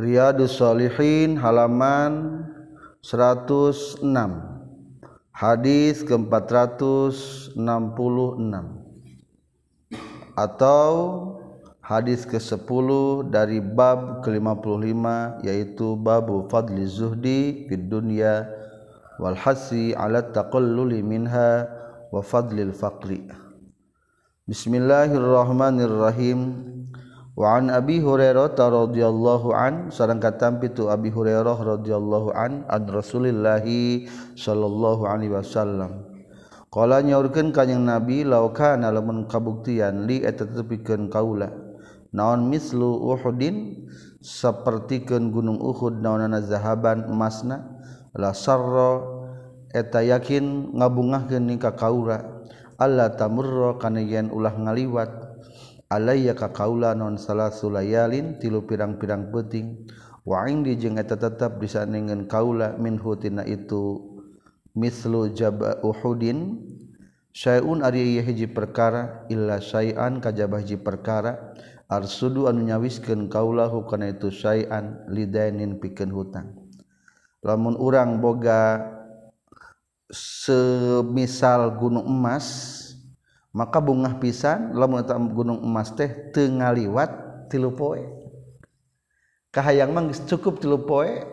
Riyadusshalihin halaman 106 hadits ke-466 atau hadits ke-10 dari bab ke-55 yaitu babu fadli zuhdi fid dunya wal hasi ala taqalluli minha wa fadlil faqri. Bismillahirrahmanirrahim Waan Abi Hurairah radhiyallahu an sareng katam pitu Abi Hurairah radhiyallahu an an Rasulillah sallallahu alaihi wasallam. Qala nyaurkeun kanjing Nabi laukan kana lamun kabuktian li eta tepikeun kaula. Naon mislu Uhudin sapertikeun gunung Uhud naonana zahaban emasna la sarra eta yakin ngabungahkeun ka kaula. Allah tamurra kana yen ulah ngaliwat alaiya ka kaula non salah sulayalin tilu pirang-pirang peting wa indi jeung eta tetep disandingan kaula min hutina itu. Mislu jaba uhudin syai'un ari hiji perkara illa syai'an kajabah hiji perkara. Arsudu anu nyawiskeun kaulahu kana itu syai'an lidainin pikeun hutang. Lamun urang boga semisal gunung emas maka bunga pisan lamun eta gunung emas teh teu ngaliwat tilu poe. Kahayang mah cukup tilu poe.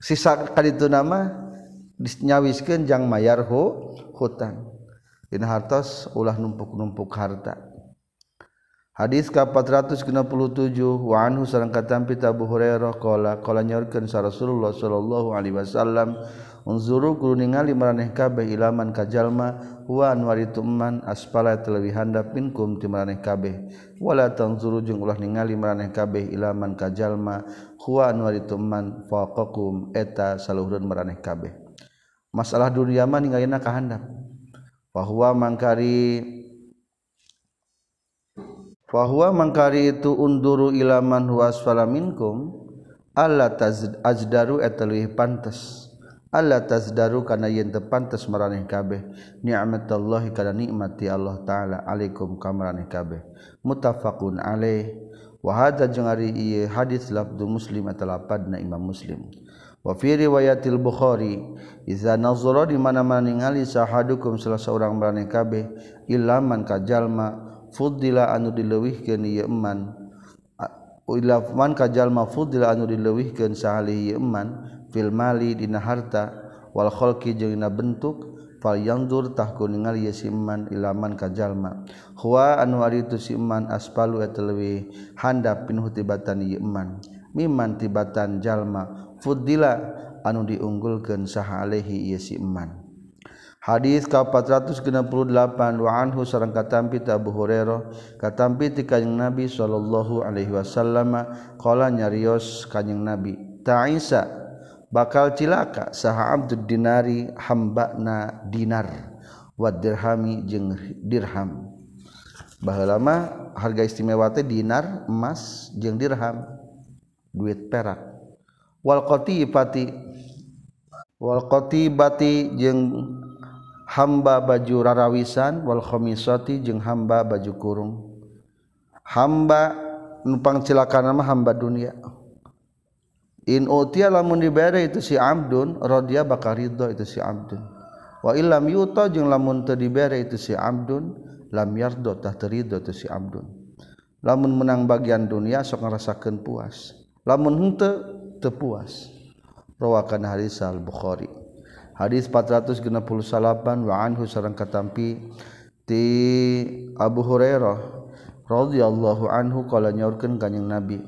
Sisa kaditu nama disnyawiskeun jang mayar hu hutang. Dina hartos ulah numpuk-numpuk harta. Hadis ka 467 wa anhu sareng katam pita Abu Hurairah qala qala nyorkeun Rasulullah sallallahu alaihi wasallam unzuru guru ningali maraneh kabeh ilaman kajalma wa anwari tumman aspala telewi handap minkum ti maraneh kabeh. Wala tanzuru jeung ulah ningali maraneh kabeh ilaman kajalma wa anwari tumman faqakum eta saluhureun maraneh kabeh. Masalah dunia mah ningalina ka handap. Bahwa mangkari bahwa mangkari itu unduru ilaman huwa asfala minkum Allah tazdaru etalih pantas Allah tazdaru kana yen tepantes maraneh kabeh. Ni'matallahi kana nikmati Allah taala alaikum ka maraneh kabeh. Muttafaqun alaih. Wa hadza jeung ari ieu hadis lafdu muslim atalapadna imam muslim. Wa fi riwayatil bukhari iza nazara di mana-mana ningali sahadukum salah seorang maraneh kabeh ilaman ka jalma fuddila anu dileuwihkeun ieu iman ila man ka jalma fuddila anu dileuwihkeun sahali ieu iman filmali dina harta wal khalqi jeung dina bentuk fal yanzur tahku kuningal ye siman ilaman ka jalma. Huwa anu ari tu siman aspalu eta leuwih handap pinuh tibatan ieu iman. Miman tibatan jalma fuddila anu diunggulkeun saha alaihi ieu siman Hadis ka 468 wa anhu sareng katampi Abu Hurairah katampi ti kanjeng Nabi sallallahu alaihi wasallam qala nyarios kanjeng Nabi ta'isa bakal cilaka saha abdud dinari hambana dinar. Wa dirhami jeung dirham. Baheula harga istimewa teh dinar emas jeung dirham. Duit perak. Wal qatibati wal qatibati jeung hamba baju rarawisan wal khamisati jeung hamba baju kurung. Hamba numpang cilakana mah hamba dunia in utia lamun dibere itu si abdun radhiya bakal ridho itu si abdun. Wa illam yuta jeung lamun teu dibere itu si abdun lam yardo tah terido itu si abdun. Lamun menang bagian dunia sok ngarasakeun puas. Lamun henteu teu puas. Rawakan hadis al bukhari hadis 468 wa anhu sareng katampi ti Abu Hurairah radhiyallahu anhu kala nyaurkeun kanjing Nabi.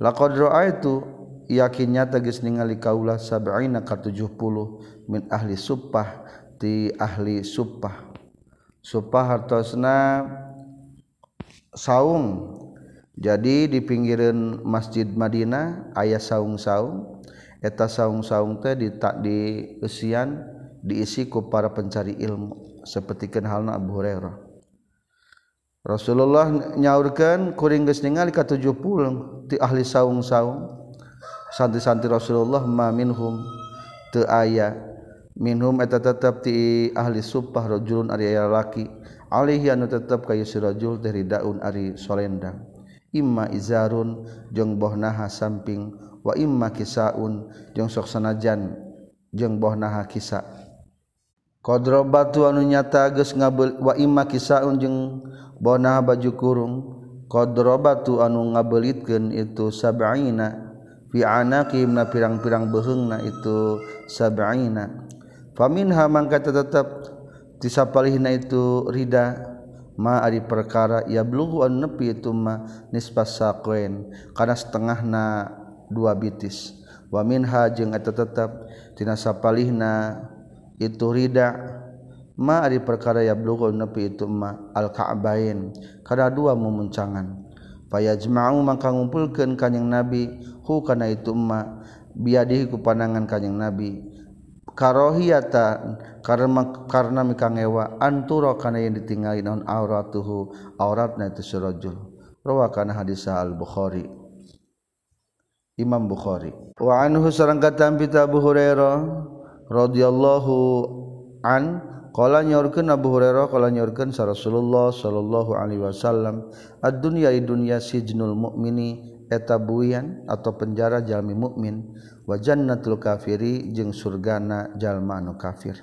Laqad ra'aitu yakinnya teges ningali kaulah sab'ina ka 70 min ahli suppah ti ahli suppah. Suppah hartosna saung. Jadi di pinggiran masjid Madinah ayah saung-saung. Eta saung-saung teh ditak di usian diisi ku para pencari ilmu. Seperti halna Abu Hurairah. Rasulullah nyaurkan kuring geus ningali ka 70 ti ahli saung-saung. santi-santi Rasulullah ma minhum teu aya minhum eta tetep ti ahli sumpah rajulun ari aya laki alaihi anu tetep ka yusir rajul dari daun ari solendang imma izarun jeung bohnaha samping wa imma kisaun jeung sok sanajan jeung bohnaha kisa. Qadrobatu anu nyata geus ngabel wa imma kisaun jeung bohnaha baju kurung. Qadrobatu anu ngabeulitkeun itu sab'ina pianakimna pirang-pirang beheng na itu sabaina faminha mangka tetap disapalihna itu rida ma ari perkara ya blugu an nepi itu ma nisbas saqain kana setengahna dua bitis. Wa minha jeung eta tetep tina sapalihna itu rida ma ari perkara ya blugu an nepi itu ma al ka'bain kada dua memuncangan. Fayajma'u mangka ngumpulkeun kanjing nabi hu kana itu ma biadihi ku panangan kanjing nabi. Karohiyata karena karena mikangewa anturo kana yang ditinggali non auratuhu auratna itu surajul rawa kana hadis al bukhari Imam Bukhari. Wa anhu sareng katam pita Abu Hurairah radhiyallahu an Kala nyorkeun Abu Hurairah kala nyorkeun sa Rasulullah sallallahu alaihi wasallam ad-dunya dunya sijnul mu'mini eta buian atau penjara jalmi mukmin wajannatul kafiri jeung surgana jalma anu kafir.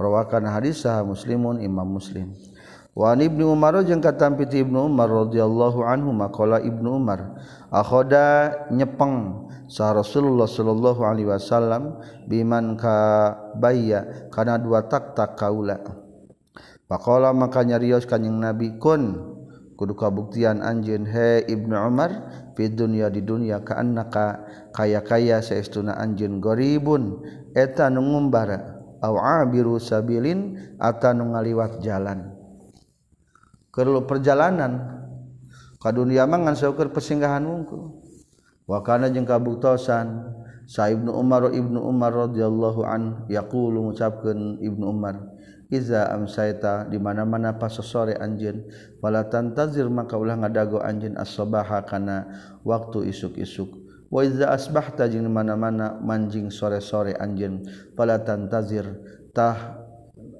Rawakan hadis sah muslimun imam muslim. Wa ibnu umar jeung katampi ibnu umar radhiyallahu anhu maqala ibnu umar akhoda nyepeng sa rasulullah sallallahu alaihi wasallam biman ka bayya kana dua tak tak kaula. Pakola maka nyarios kanjing Nabi kun kudu kabuktian anjeun he Ibnu Umar dunia di dunya kaannaka kaya-kaya saestuna Anjun goribun. Eta nu ngumbara aw abiru sabilin atau nu ngaliwat jalan. Perlu perjalanan ka dunia mangan saukur pesinggahan Wa kana jeung kabuktosan sa Ibnu Umar Ibnu Umar radhiyallahu an yaqulu ngucapkeun Ibnu Umar Iza amsaita di mana-mana pas sore anjeun. Wala tantazir maka ulah ngadago anjeun as-sabaha kana waktu isuk-isuk. Wa iza asbahta jeung mana-mana manjing sore-sore anjeun. Wala tantazir tah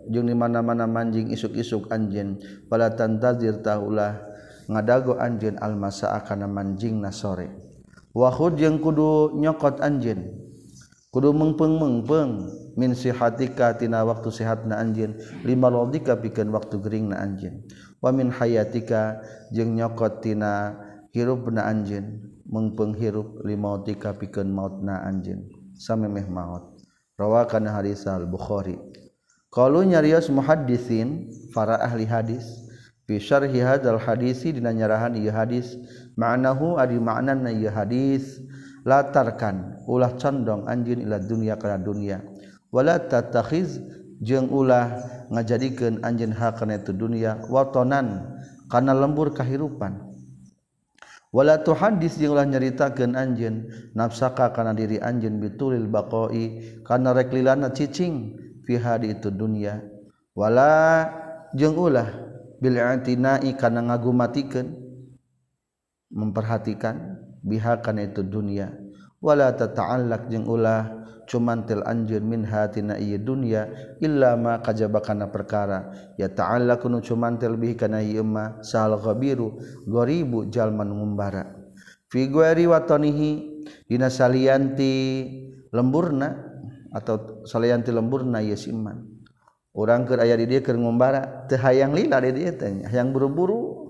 jeung di mana-mana manjing isuk-isuk anjeun. Wala tantazir tah ulah ngadago anjeun al-masaa kana manjingna sore. Wa khud jeung kudu nyokot anjeun. Kudu mengpeng-mengpeng. Min sihatika tina waktu sehatna anjeun lima lodika pikeun waktu geringna anjeun wa min hayatika jeung nyokot tina hirupna anjeun mengpenghirup limautika pikeun mautna anjeun samemeh maut rawakan hadis al bukhari qalu nyarios muhaddisin para ahli hadis fi syarhi hadzal hadisi dina nyarahan ieu hadis. Ma'nahu adi ma'nana ieu hadis. Latarkan ulah condong anjeun ila dunya kana dunya wala tatakhiz jeung ulah ngajadikeun anjeun hakana itu dunia watonan kana lembur kahirupan. Wala tuhaddis jeung ulah nyaritakeun anjeun nafsaka kana diri anjeun bitulil baqoi kana rek lilana cicing fiha di itu dunia. Wala jeung ulah bil atinai kana ngagumatikeun memperhatikan biha kana itu dunia. Wala tata'allaq jeung ulah cumantil anjeun min hatina ieu dunya illa ma kajabakana perkara. Ya ta'ala kunu cumantil bihi kana ieu ma sal ghabiru gharibu jalman ngumbara. Fi ghairi watanihi dina salianti lemburna atau salianti lemburna ieu siman urang keur aya di dieu ngumbara teu hayang lila di dieu teh hayang buru-buru.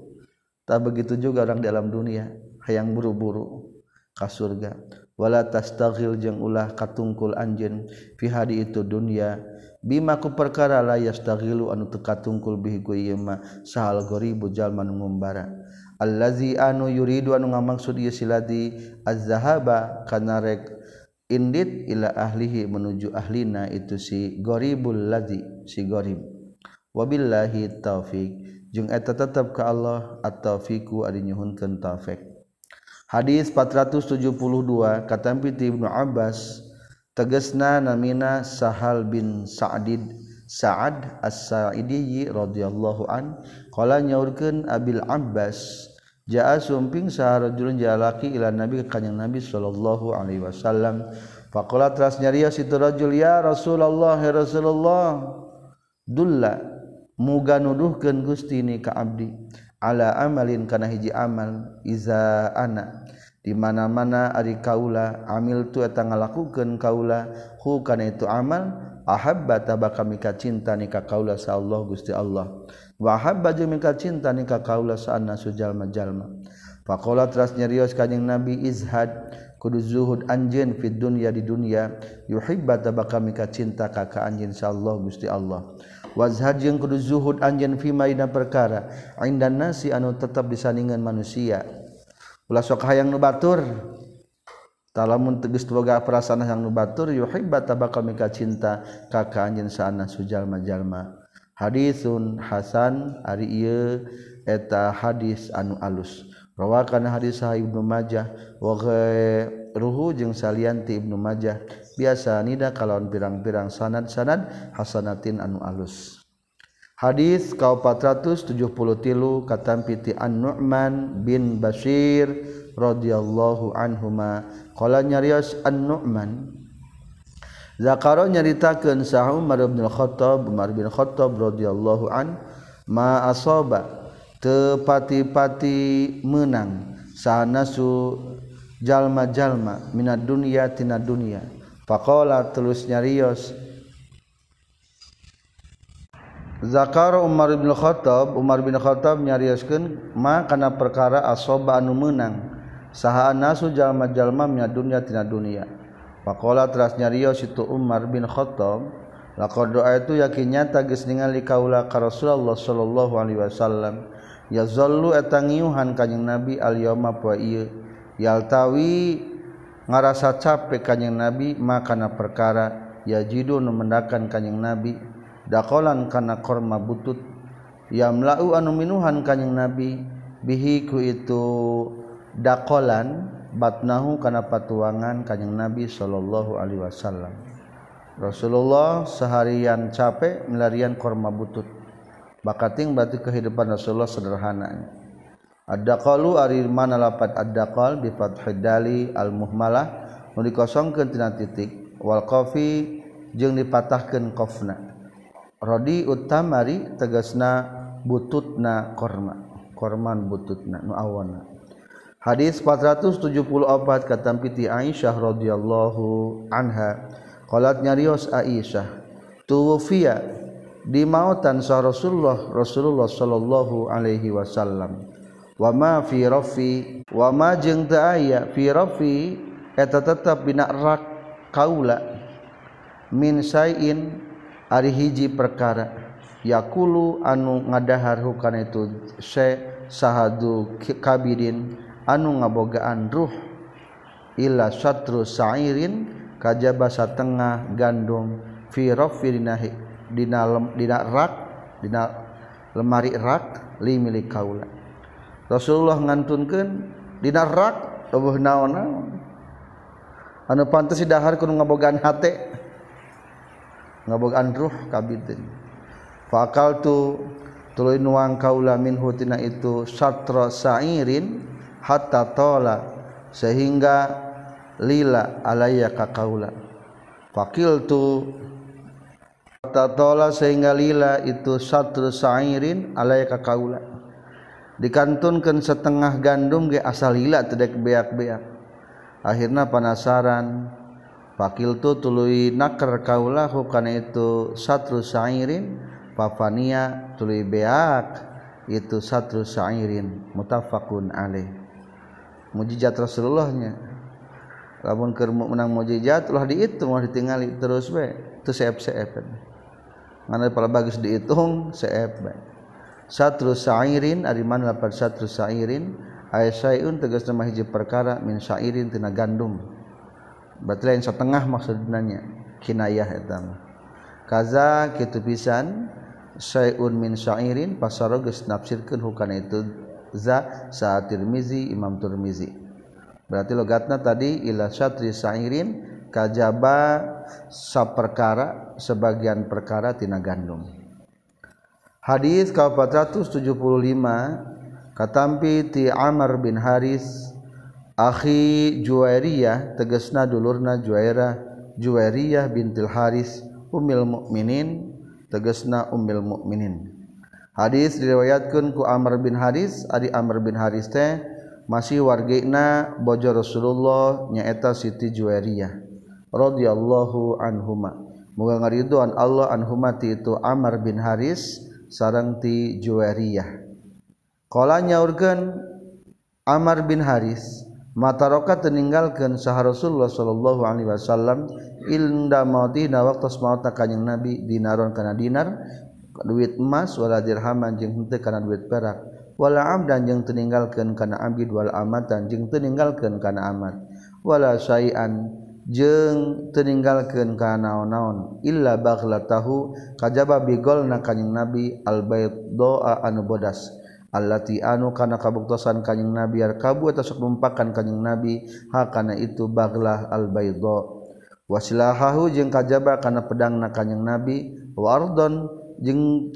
Tak begitu juga orang dalam dunia hayang buru-buru ka surga wala tastaghil jeung ulah katungkul anjeun fi hadi itu dunya. Bima ku perkara la yastaghilu anu teu katungkul bihi ku ieu mah sahal gharibu jalma nu ngumbara allazi anu yuridu anu ngamaksud ieu siladi az-zahaba kana rek indit ila ahlihi menuju ahlina itu si gharibul ladzi si gharib. Wabillahi taufik jeung eta tetep ka Allah at-taufiqu ari nyuhunkeun taufik. Hadis 472 katampi ti Ibnu Abbas tegesna namina Sahal bin Sa'did Sa'ad As-Sa'idi radhiyallahu an qala nyaurkeun Abil Abbas jaa sumping saharajulun jalaki ila Nabi ka Nabi sallallahu alaihi wasallam. Faqala teras nyarios itu rajul ya Rasulullah ya Rasulullah dulla muga nuduhkeun Gusti ni ka abdi. ala amalin kana hiji amal iza ana. Di mana-mana ari kaula amil tu eta ngalakukeun kaula hu kana itu amal ahabba tabaka mika cinta nikah kaula sa Allah Gusti Allah. Wa habba jeung mika cinta nikah kaula sa annasu jalma-jalma. Faqala teras nyarios kanjing Nabi izhad kudu zuhud anjeun fid dunya di dunya yuhibba tabaka mika cinta ka ka anjeun sa Allah Gusti Allah. wazhad jeung kudu zuhud anjeun fi maina perkara. Indan nasi anu tetap disandingan manusia. Ulah sok hayang nu batur. Talamun tegas boga perasaan hayang nu batur yuhibba tabakal mika cinta ka ka anjeun saana sujalma jalma hadisun hasan ari ieu eta hadis anu alus. Rawakan hadis sahih ibnu majah wa ruhu jeung salian ti ibnu majah. biasa nida kalauwan pirang-pirang sanad-sanad Hasanatin anu alus. Hadits kau 470 tilu katampiti an-nu'man bin Bashir rodhiyallahu anhumakola nyarios an-nu'man Zakaro nyaritakeun sah Umar bin Khattab Umar bin Khattab radhiyallahu an ma asoba tepati-pati menang sanasu jalma-jalma minad dunya tina dunya. Pakola terus nyarios. Zakar Umar bin Khattab, Umar bin Khattab nyarioskeun ma kana perkara asoba anu meunang. Saha nasu jalma-jalma nya dunya tina dunia. Pakola teras nyarios itu Umar bin Khattab, laqad doa itu yakinnya tagis ningali kaula ka Rasulullah sallallahu alaihi wasallam. Ya zallu etangiuhan kanjing Nabi al yauma poe ieu. Yaltawi ngarasa capek kanyeng nabi makana perkara yajidu nu mendakan kanyeng nabi. Dakolan kana korma butut. Yamlau anu minuhan kanyeng nabi bihi ku itu dakolan batnahu kana patuangan kanyeng nabi sallallahu alaihi wasallam. Rasulullah seharian capek melarian korma butut. Bakating berarti kehidupan Rasulullah sederhananya Ad-daqalu ari mana lapat ad-daqal bi fathidali al-muhmalah nu dikosongkeun tina titik wal qafi jeung dipatahkeun qafna. Rodi utamari tegasna bututna korma. Korman bututna nu awana. Hadis 474 kata piti Aisyah radhiyallahu anha. Qalat nyarios Aisyah, tuwfiya di mautan sa Rasulullah Rasulullah sallallahu alaihi wasallam. wama firofi wama jeng aya firofi eta tetap binakrak kaula min sain ari hiji perkara. Yakulu anu ngadahar hukana itu se sahadu kabirin anu ngabogaan ruh illa satru sairin kajaba satengah gandum. Fi rafi dina dina dina rak dina lemari rak li milik kaula. Rasulullah nganunkan dirak tubuh naon-naon. Anu pantas dahar kudu ngabogaan hate. Ngabogaan ruh kabitin fakal tu tuluy nuang kaula min hutina itu satra sa'irin hatta tola sehingga lila alaya ka kaula. Fakil tu hatta tola sehingga lila itu satra sa'irin alaya ka kaula. Dikantunkan setengah gandum ge asal hila tedek beak-beak. Akhirnya penasaran fakil tu tului nakar kaulah karena itu satu sairin papania tului beak itu satu sairin. Mutafakun alaih. Mujizat Rasulullahnya. Lamun keur menang mujizat ulah dihitung ulah ditinggali terus we itu seep-seep mana pala bagus dihitung seep bae satu sairin ari mana lapan satu sairin? Ay sayun tegas nama hiji perkara min sairin tina gandum. Berarti lain setengah maksudnya kinayah eta kaza kitu pisan sayun min sairin pasaro geus nafsirkeun hukana itu za sa Tirmizi Imam Tirmizi. Berarti logatna tadi ila syatri sairin kajaba saperkara sebagian perkara tina gandum Hadis ka 475 katampi ti Amr bin Haris akhi Juwairiyah tegesna dulurna Juwaira Juwairiyah bintil Haris umil mukminin tegesna umil mukminin hadis diriwayatkan ku Amr bin Haris ari Amr bin Haris teh masih wargina bojo Rasulullah nyaeta Siti Juwairiyah radhiyallahu anhuma. Moga ngariduan Allah anhumati itu Amr bin Haris sarang ti Juwariyah qala nyaurkeun Amr bin Haris mataroka teninggalkeun saha Rasulullah sallallahu alaihi wasallam inda mautina waktu maut kanyang Nabi dinaron kana dinar duit emas wala dirhaman jeung henteu kana duit perak wala amdan jeung teninggalkeun kana abid wal amatan jeung teninggalkeun kana amat wala syai'an jeng teninggalkan ka naon-naon. Illa baghlatahu kajaba bigol na kanyang nabi albayt doa anu bodas. Allati anu kana kabuktosan kanjing nabi ar kabu atas numpakan kanjing nabi ha kana itu baglah albaydo. Wasilahahu jeung kajaba kana pedang na nabi wardon jeung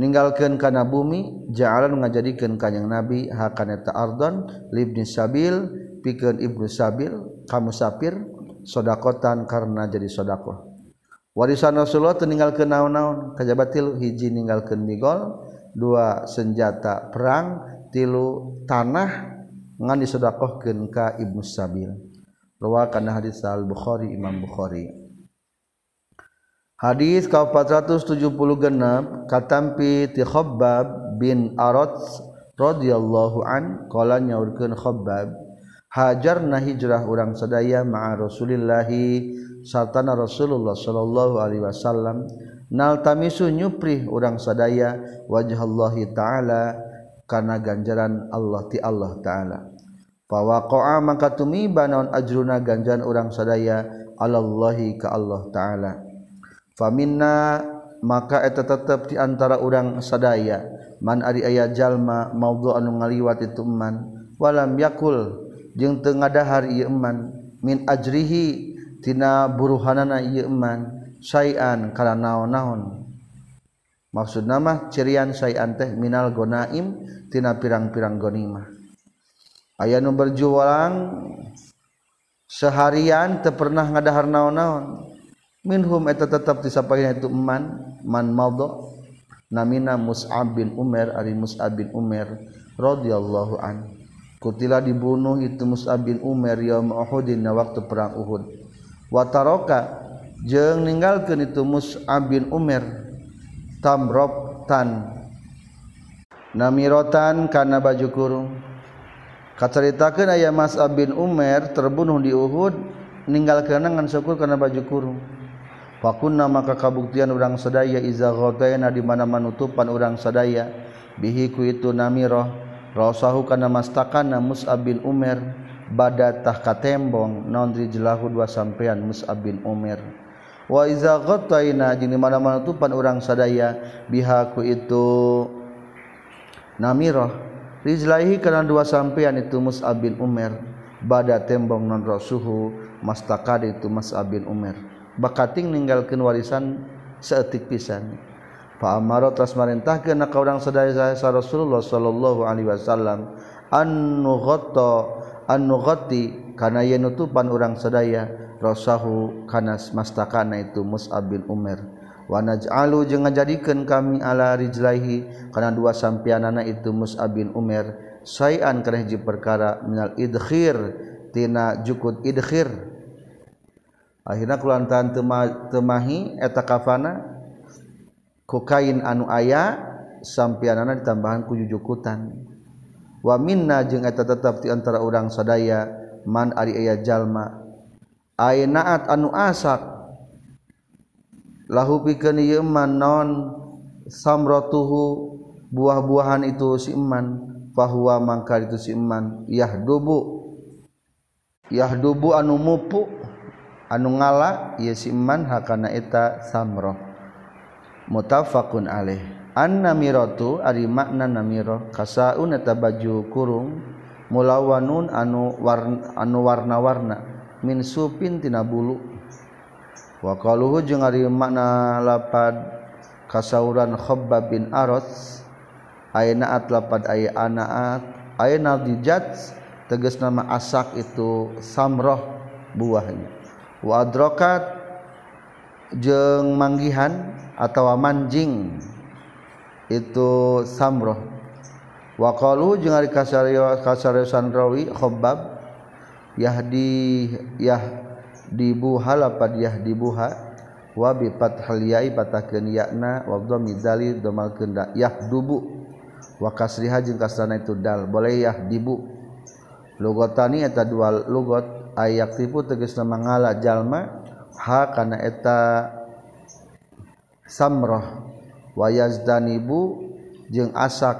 ninggalkeun kana bumi ja'alan ngajadikeun kanyang nabi ha kana ta ardon libni sabil pikir ibnu sabil kamu sapir sodakotan karena jadi sodako warisan Rasulullah meninggalkan naon-naon? Kajabatil hiji meninggalkan migol dua senjata perang tilu tanah ngan disodakohkeun ka ibnu sabil. Rawakan hadis al bukhari imam bukhari. Hadis ka 470 genep katampi ti Khabbab bin Arad radhiyallahu an qala nyaurkeun Khabbab hajar na hijrah urang sadaya ma'a Rasulillahi sartana Rasulullah sallallahu alaihi wasallam. Naltamisu nyupri urang sadaya wajhallahi ta'ala kana ganjaran Allah ti Allah ta'ala. Fawaqa'a maka tumiba naon ajruna ganjaran urang sadaya alallahi ka Allah ta'ala. Faminna maka eta tetep di antara orang sadaya. Man ari aya jalma maudhu anu ngaliwat itu man walam yakul jeung teu ngadahar ieu iman min ajrihi tina buruhanana ieu iman sayan kana naon-naon. Maksud nama cirian sayan teh minal gonaim tina pirang-pirang gonimah. Aya nu berjuang seharian teu pernah ngadahar naon-naon. Minhum eta tetap disampaikan itu man man madha namina Mus'ab bin Umar ari Mus'ab bin Umar radhiyallahu anhu kutila dibunuh itu Mus'ab bin Umar yaum Uhudin na waktu perang Uhud. Wa taraka jeung ninggalkeun itu Mus'ab bin Umar tamrobtan namirotan kana baju kurung. Kacaritakeun aya Mus'ab bin Umar terbunuh di Uhud ninggalkeun ngan syukur kana baju kurung. Fakunna maka kabuktian urang sadaya iza ghadaina di mana manutupan urang sadaya. Bihi ku itu namiroh rasahu kana mastakana Mus'ab bin Umar bada tah katembong naon rijlahu dua sampean Mus'ab bin Umar. Wa iza ghadaina di mana manutupan urang sadaya biha ku itu namiroh rijlaihi kana dua sampean itu Mus'ab bin Umar bada tembong non rasuhu mastakad itu Mus'ab bin Umar. Bakating ninggalkan warisan seetik pisan Paamaro tras marintahkeun na ka urang sadaya sa Rasulullah sallallahu alaihi wasallam annu ghatta annu ghati kana yen nutupan urang sadaya rasahu kana mastakana itu Mus'ab bin Umar. Wa naj'alu jeung ngajadikeun kami ala rijlaihi kana dua sampianana itu Mus'ab bin Umar sayan kana hiji perkara minal idkhir tina jukud idkhir. Akhirna kulantaran temahi eta kafana kokain anu aya sampianana ditambahan ku jujukutan. Wa minna jeung eta tetep di antara urang sadaya man ari aya jalma. Ainaat anu asak. Lahu pikeun ieu man non samratuhu buah-buahan itu si iman fahuwa mangka itu si iman. Yahdubu. Yahdubu anu mupu anu ngala ieu si iman hakana eta samrah mutafaqun alaih. Annamiratu ari makna namiro kasaun eta baju kurung mulawanun anu warna anu warna-warna min supin tina bulu. Wa qaluhu jeung ari makna lapad kasauran khabbab bin aras aynaat lapad ay anaat ayna dijat tegas nama asak itu samroh buahnya. Wa jeng manggihan atau manjing itu samroh. Waqalu jeung ari kasariosan rawi khabbab yahdi yah dibuhala pad yahdibuha wa bi fathal ya'i patakeun ya'na wa dhammi dalil dhamalkeun yahdubu. Wa kasriha jeung kasrana itu dal boleh yahdibu. Lugotani eta dua lugot ayak tipu tegasna mangala jalma ha kana eta samroh wayazdanibu jeung asak.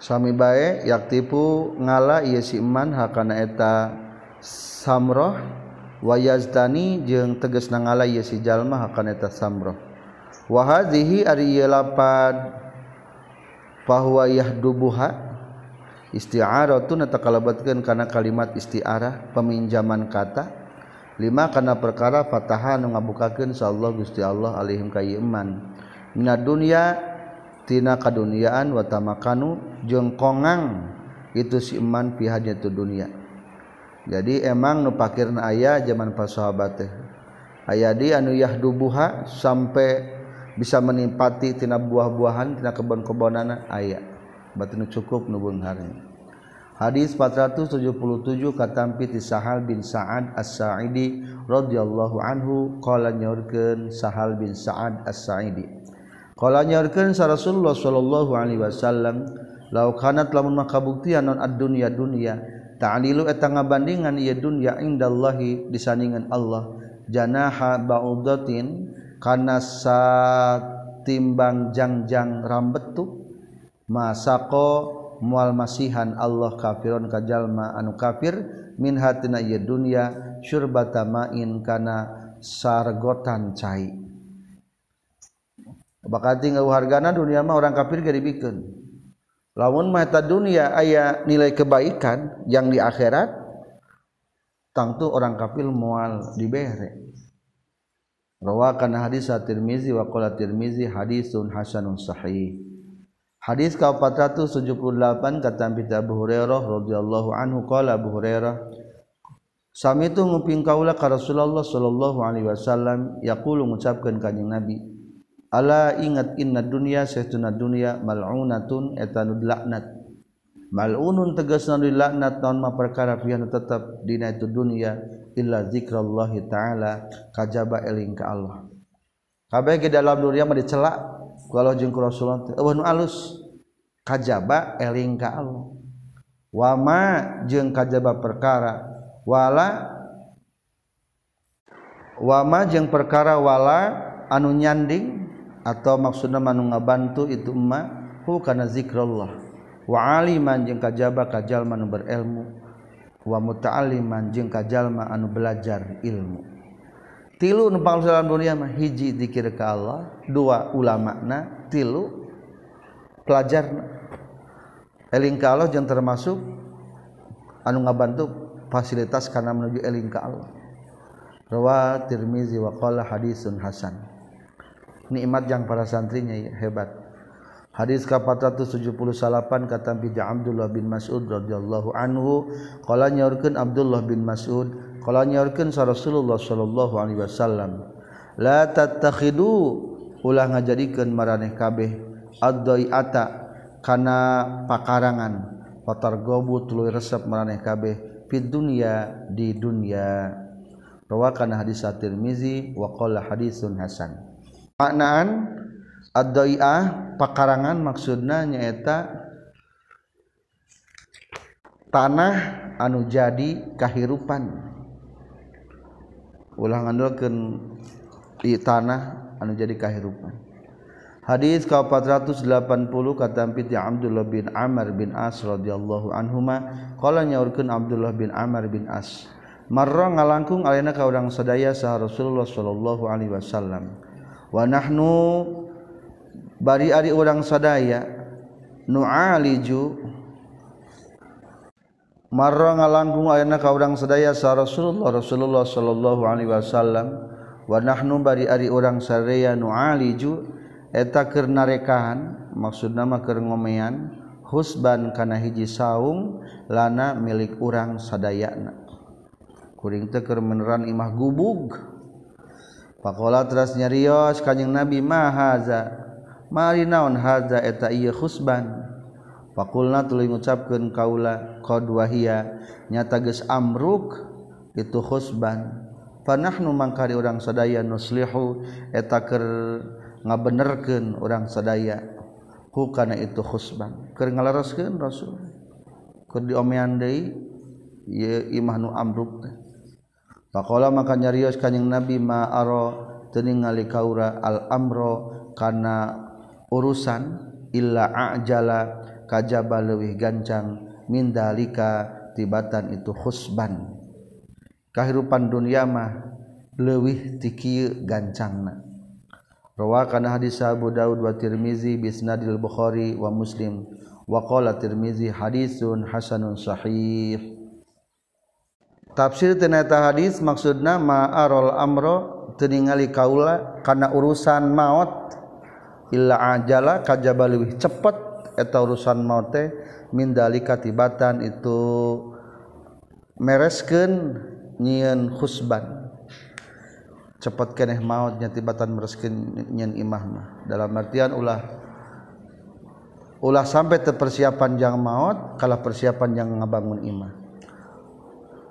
Sami bae yaktipu ngala ieu si iman ha kana eta samroh wayazdani jeung tegasna ngala ieu si jalma ha kana eta samroh. Wa hadhihi ari ieu lapad fahuwa yahdubuha. istiarah tun kalabatkan karena kalimat istiarah peminjaman kata. Lima karena perkara fatahan ngabukakan Allah gusti Allah alaihim kayyiman mina dunia tina kaduniaan watamakanu jengkongang itu si iman pihaknya itu dunia. Jadi emang nupakirna ayah zaman pas sahabat teh. Ayah di anu yahdubuha sampai bisa menipati tina buah-buahan tina kebon-kebonana ayah batin cukup nubunghari hadits 477 katampi ti Sahal bin Sa'ad as-Sa'idi radhiyallahu anhu qala nyorkeun Sahal bin Sa'ad as-Sa'idi. Qala nyorkeun sa Rasulullah sallallahu alaihi wasallam law kanat lamun makabuktian non ad-dunya dunya ta'lilu eta ngabandingan ieu dunya indallahi disandingan Allah janaha ba'udatin kana satimbang jangjang rambetuk masako mual masihan Allah kafirun kajallma anu kafir min hatina ieu dunya syurbata ma'in kana sargotan cai. Bakal tinggal hargana dunia mah orang kafir gak dibikin lamun mata dunia ayah nilai kebaikan yang di akhirat tangtu orang kafir mual dibere. Rawakan hadis at-Tirmizi wa qala Tirmizi hadisun hasanun sahih. Hadis ka 478 kata Abu Hurairah radhiyallahu anhu qala Abu Hurairah Sami itu nguping kaula ka Rasulullah sallallahu alaihi wasallam yaqulu ngucapkeun kanjing Nabi Ala ingat inna dunya saytuna dunya mal'unatun etanu laknat Mal'unun tegasna dilaknat laknat naon ma perkara pian tetep dina itu dunya illa zikrullah taala kajaba eling ka Allah. Kabeh di dalam dunia mah dicelak. kalau jeng Rasulullah eueuh nu alus. Kajaba eling ka Allah wama jeung kajaba perkara wala wama jeung perkara wala anu nyanding atau maksudna manu ngabantu itu emma hu kana zikrullah. Wa aliman jeung kajaba kajal manu berilmu. Wa muta'alliman jeung kajalma anu belajar ilmu. tilu numpang pangsalan dunia mah hiji dikir ka Allah dua ulamana tilu pelajar eling ka Allah jeung termasuk anu ngabantu fasilitas karena menuju eling ka Allah. Rawa Tirmizi wa qala hadisun hasan. Nikmat yang para santrinya ya, hebat. Hadis ke 478 kata Bi Abdullah bin Mas'ud radhiyallahu anhu qala nyaurkeun Abdullah bin Mas'ud kalau nyaurkeun sa Rasulullah sallallahu alaihi wasallam la tattakhidu ulah ngajadikeun maraneh kabeh ad-dai'ata kana pakarangan watargobu tuluy resep maraneh kabeh fid dunya di dunya. Rawakan hadis at-Tirmizi wa qala hadisun hasan. Maknaan ad-dai'ah pakarangan maksudna nyaeta tanah anu jadi kahirupan. ulang ngandalkeun di tanah anu jadi kahirupan hadis ka 480 kata piti Abdullah bin Amr bin As radhiyallahu anhuma qala nyaurkeun Abdullah bin Amr bin As marra ngalangkung alena ka urang sadaya sah Rasulullah sallallahu alaihi wasallam. Wa nahnu bari ari urang sadaya nu'aliju marro ngalanggung ayana ka urang sedaya sa Rasulullah Rasulullah sallallahu alaihi wasallam. Wa nahnu bari ari urang sadaya nu aliju eta keur narekahan maksudna mah keur ngomean husban kana hiji saung lana milik urang sadayana. Kuring teh keur meneran imah gubug. Pakola teras nyarios kanjing nabi mahaza mari naon haza? Eta ieu husban. Fakulna tuluy ngucapkeun kaula qad wahia nyata geus amruk itu khusban. Panahnu mangkari urang sadaya nuslihu eta keur ngabenerkeun urang sadaya ku kana itu khusban. Keur ngalaraskeun Rasul. Keur diomean deui ieu imah nu amruk teh. Faqala maka nyarios kanjing Nabi ma aro teuningali kaura al amro kana urusan illa ajala kajaba leuwih gancang mindalika tibatan itu khusban. Kahirupan dunia mah leuwih tiki gancangna. Rawa kana hadis Abu Daud wa Tirmizi bisnadil Bukhari wa Muslim. Wa qala Tirmizi hadisun hasanun sahih. Tafsir tenata hadis maksudna ma arol amro teningali kaula karena urusan maut illa ajala kajaba leuwih cepet eta urusan maut teh min dalika tibatan itu mereskeun nyieun khusban. Cepet keneh mautnya tibatan mereskeun nyieun imah mah. Dalam artian ulah ulah sampai terpersiapan yang maut kalah persiapan yang ngabangun imah.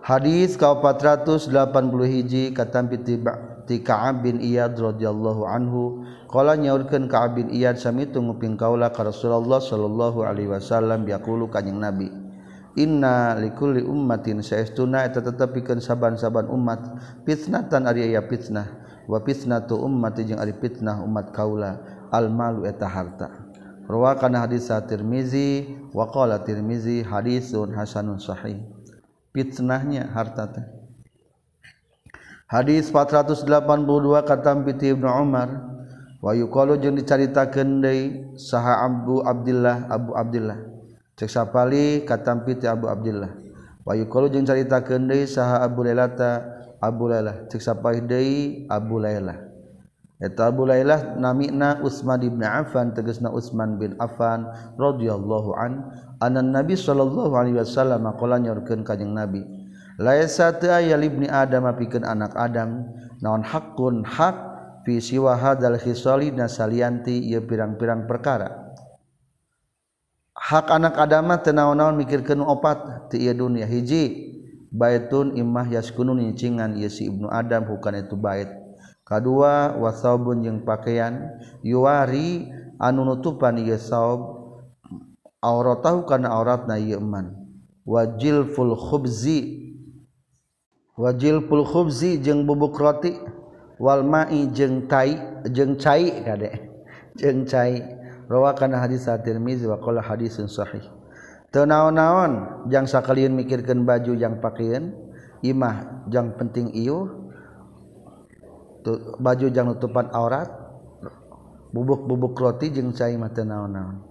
Hadis 480 hiji katampi tiba. ti Ka'ab bin Iyad radhiyallahu anhu. Qala nyaurkeun Ka'ab bin Iyad sami nguping kaula ka Rasulullah sallallahu alaihi wasallam. Yaqulu kanjing Nabi Inna likulli ummatin saestuna eta tetepikeun saban-saban umat. Fitnatan ari aya fitnah. Wa fitnatu ummati jeung ari fitnah umat kaula. Al malu eta harta. Rawa kana hadis Tirmizi wa qala Tirmizi hadisun hasanun sahih. Fitnahnya harta teh. hadits 482 katam piti Ibnu Umar wayu kalau jeung dicaritakeun deui saha Abu Abdullah Abu Abdullah cek sapali katam piti Abu Abdullah wayu kalau jeung caritakeun deui saha Abu Lailata Abu Lailah. Cek sapali deui Abu Lailah. Eta Abu Lailah namina Utsman bin Affan tegasna Utsman bin Affan radhiyallahu an anan Nabi sallallahu alaihi wasallam qala nyorkeun ka Nabi. laibni Adam piken anak Adam. Naon hakun hak siwahadal hisoli nasalianti ia pirang-pirang perkara. Hak anak Adama tenaon-naon mikirkan opat ti ia dunia hiji. Baitun imah yaskunun nyicingan ia si Ibnu Adam bukan itu bait. Kedua wasaubun jeung pakaian yuwari anu nutupan ieu saub auratahu kana auratna ieu man wajil ful khubzi wajil pulkhubzi jeung bubuk roti wal ma'i jeung tai jeung cai kade jeung cai. Rawakan hadis at-Tirmizi wa qala hadisun sahih. Teu naon-naon jang sakalian mikirkeun baju jang pakaian imah jang penting ieu baju jang nutupan aurat bubuk-bubuk roti jeung cai mah teu naon-naon.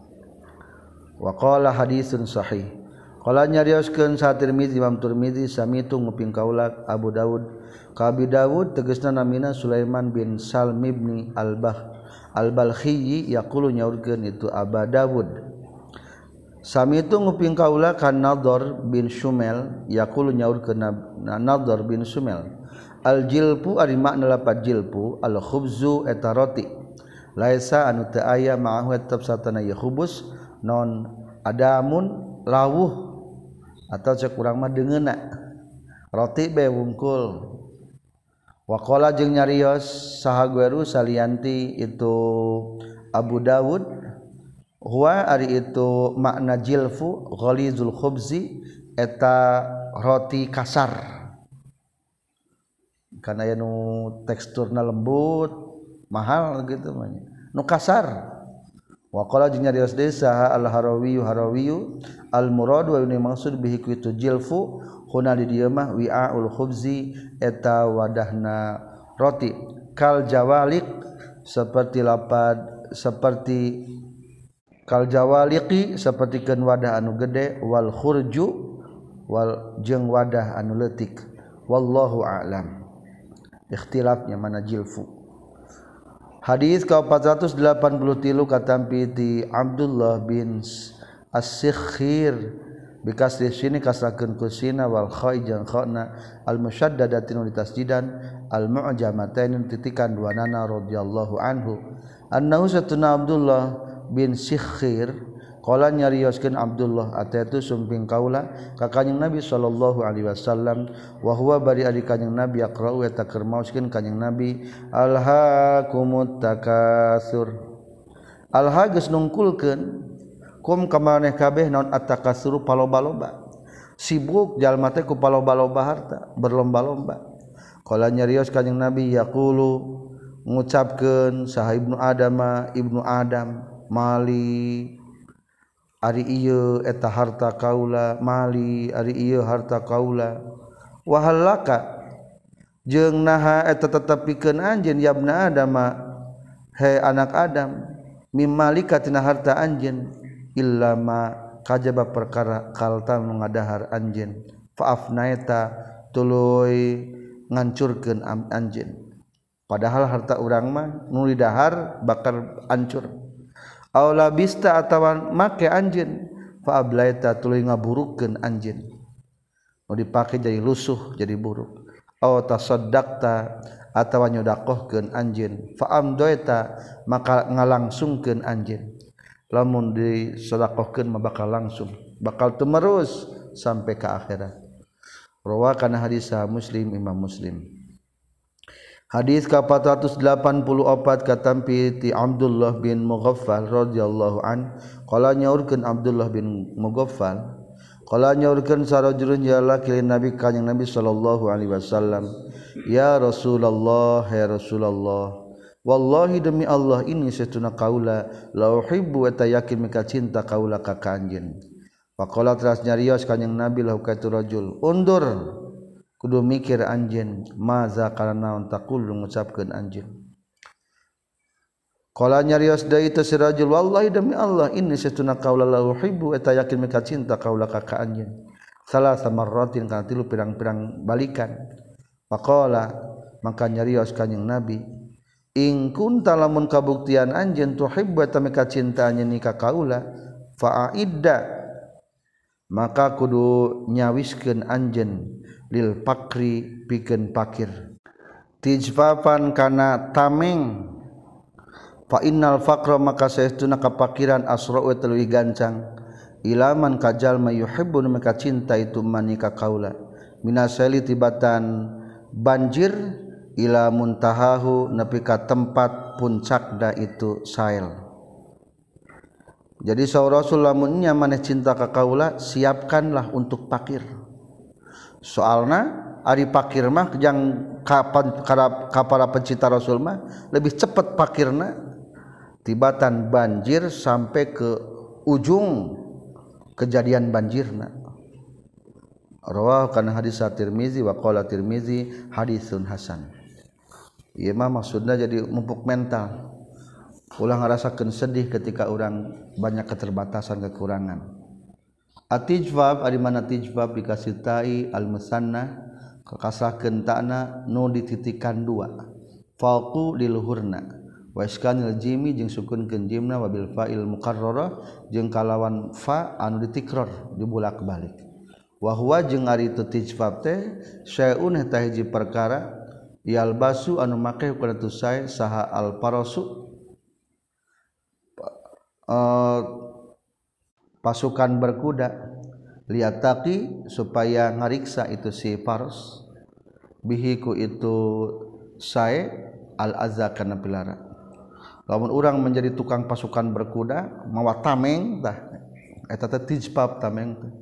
Wa qala hadisun sahih. Kala nyarioskeun sa Tirmizi Imam Tirmizi samitu nguping kaula Abu Dawud. Ka Abi Dawud tegasna namina Sulaiman bin Salim bin Al-Bah Al-Balhi yaqulu nyaurkeun itu Abu Dawud Samitu nguping kaula kan Nador bin Shumel yaqulu nyaurkeun Nador bin Shumel. Al-jilpu ari makna lapat jilpu al-khubzu eta roti. Laisa anu teu aya ma'ahu tetep satana ya khubus non adamun lawuh atau cek kurang mah dengenak roti be wungkul. Wakola jeung nyarios saha gueru salianti itu Abu Dawud. Huwa ari itu makna jilfu ghalizul khubzi eta roti kasar. Karena ya nu teksturna lembut mahal gitu mah nu kasar. Wakola jeung nyarios deui saha al harawiyu harawiyu al murad wa ini maksud bihi ku itu jilfu huna di dieu mah wi'aul khubzi eta wadahna roti. Kal jawalik seperti lapad seperti kal jawaliki sapertikeun wadah anu gede wal khurju wal jeung wadah anu leutik. Wallahu a'lam. Ikhtilafnya mana jilfu. hadits ka 483 katampiti Abdullah bin as-Sikhir. Bekas di sini kasakeun ku sina wal khayjan khana al musyaddadatin li tasjidan al mu'jamatain titikan dua nana radhiyallahu anhu. Annahu satuna Abdullah bin Sikhir Kala nyarioskeun Abdullah ataitu sumping kaula ka kanjing Nabi sallallahu alaihi wasallam wa huwa bari ari kanjing Nabi yaqra'u eta keur maoskeun kanjing Nabi alhaakumut takasur Alha geus nungkulkeun kum kamaneh kabeh naon at-takasur paloba-loba? Sibuk jalma teh ku paloba-loba harta berlomba-lomba. Kala nyarios kanjing Nabi yaqulu ngucapkeun saha Ibnu Adama Ibnu Adam mali. ari ieu eta harta kaula mali ari ieu harta kaula. Wahallaka jeung naha eta tetepikeun anjeun yabna adama he anak adam mim malika tina harta anjeun illa ma kajaba perkara kaltan nu ngadahar anjeun. Faafnaeta tuluy ngancurkeun anjeun. Padahal harta urang mah nu didahar bakal ancur. Aula bista atawa make anjin fa ablaita tuluy ngaburukeun anjin. Nu dipake jadi lusuh, jadi buruk. Aw tasaddaqta atawa nyodakohkeun anjin fa amdoita maka ngalangsungkeun anjin. Lamun disedekahkeun mah bakal langsung, bakal temerus sampai ke akhirat. Rawa kana hadis Muslim Imam Muslim. Hadis ka 484 katampi ti Abdullah bin Mughaffal radhiyallahu an. Qala nyaurkeun Abdullah bin Mughaffal qala nyaurkeun sarojulun jala kilin nabi kanjing nabi sallallahu alaihi wasallam ya Rasulullah ya Rasulullah wallahi demi Allah ini setuna kaula la uhibbu wa tayakin mika cinta kaula ka kanjin faqala teras nyarios kanjing nabi lahu katurajul undur kudu mikir anjeun maza kana naon takul ngucapkeun anjeun. Qala nyarios deui teh si rajul wallahi demi Allah inni satuna qaula la uhibbu eta yakin mika cinta qaula ka ka anjeun. Salah samarratin kana tilu pirang-pirang balikan. Pakola maka nyarios kanyang Nabi ing kunta lamun kabuktian anjeun tuhibbu eta mika cinta anjeun ka kaula fa'idda maka kudu nyawiskeun anjen lil pakri pikeun pakir. Tijfafan kana tameng. Fa innal faqra maka saestuna kapakiran asra'u tuluy gancang ilaman kajal mayuhibbu maka cinta itu manika kaula. Minasali tibatan banjir ila muntahahu nepi ka tempat puncakda itu sail. Jadi sau Rasul lamunnya maneh cinta ka kaula siapkanlah untuk pakir soalnya Ari pakir mah yang kapan para pencinta Rasul mah lebih cepat pakirna tibatan banjir sampai ke ujung kejadian banjirna rawah kana hadis at-Tirmizi wa qala Tirmizi hadisun hasan. Ieu mah maksudna jadi mumpuk mental. Ulah ngarasakeun sedih ketika orang banyak keterbatasan kekurangan. atijbab ari mana tijbab dikasitai al musanna kakasah kentakna nu dititikan dua. Falqu liluhurna wa iskanil jimi jeung sukunkeun jimna wabil fa'il muqarrara jeung kalawan fa anu ditikror dibulak-balik wa huwa jeung ari teu tijbab teh syai'un eta hiji perkara yalbasu anu make kana tu saha al parasu uh, eh, pasukan berkuda. Lihat taki supaya ngariksa itu si Faros bihiku itu saya al azza karena pilara. Lamun orang menjadi tukang pasukan berkuda mawa tameng tah eta teh tijpab tameng teh.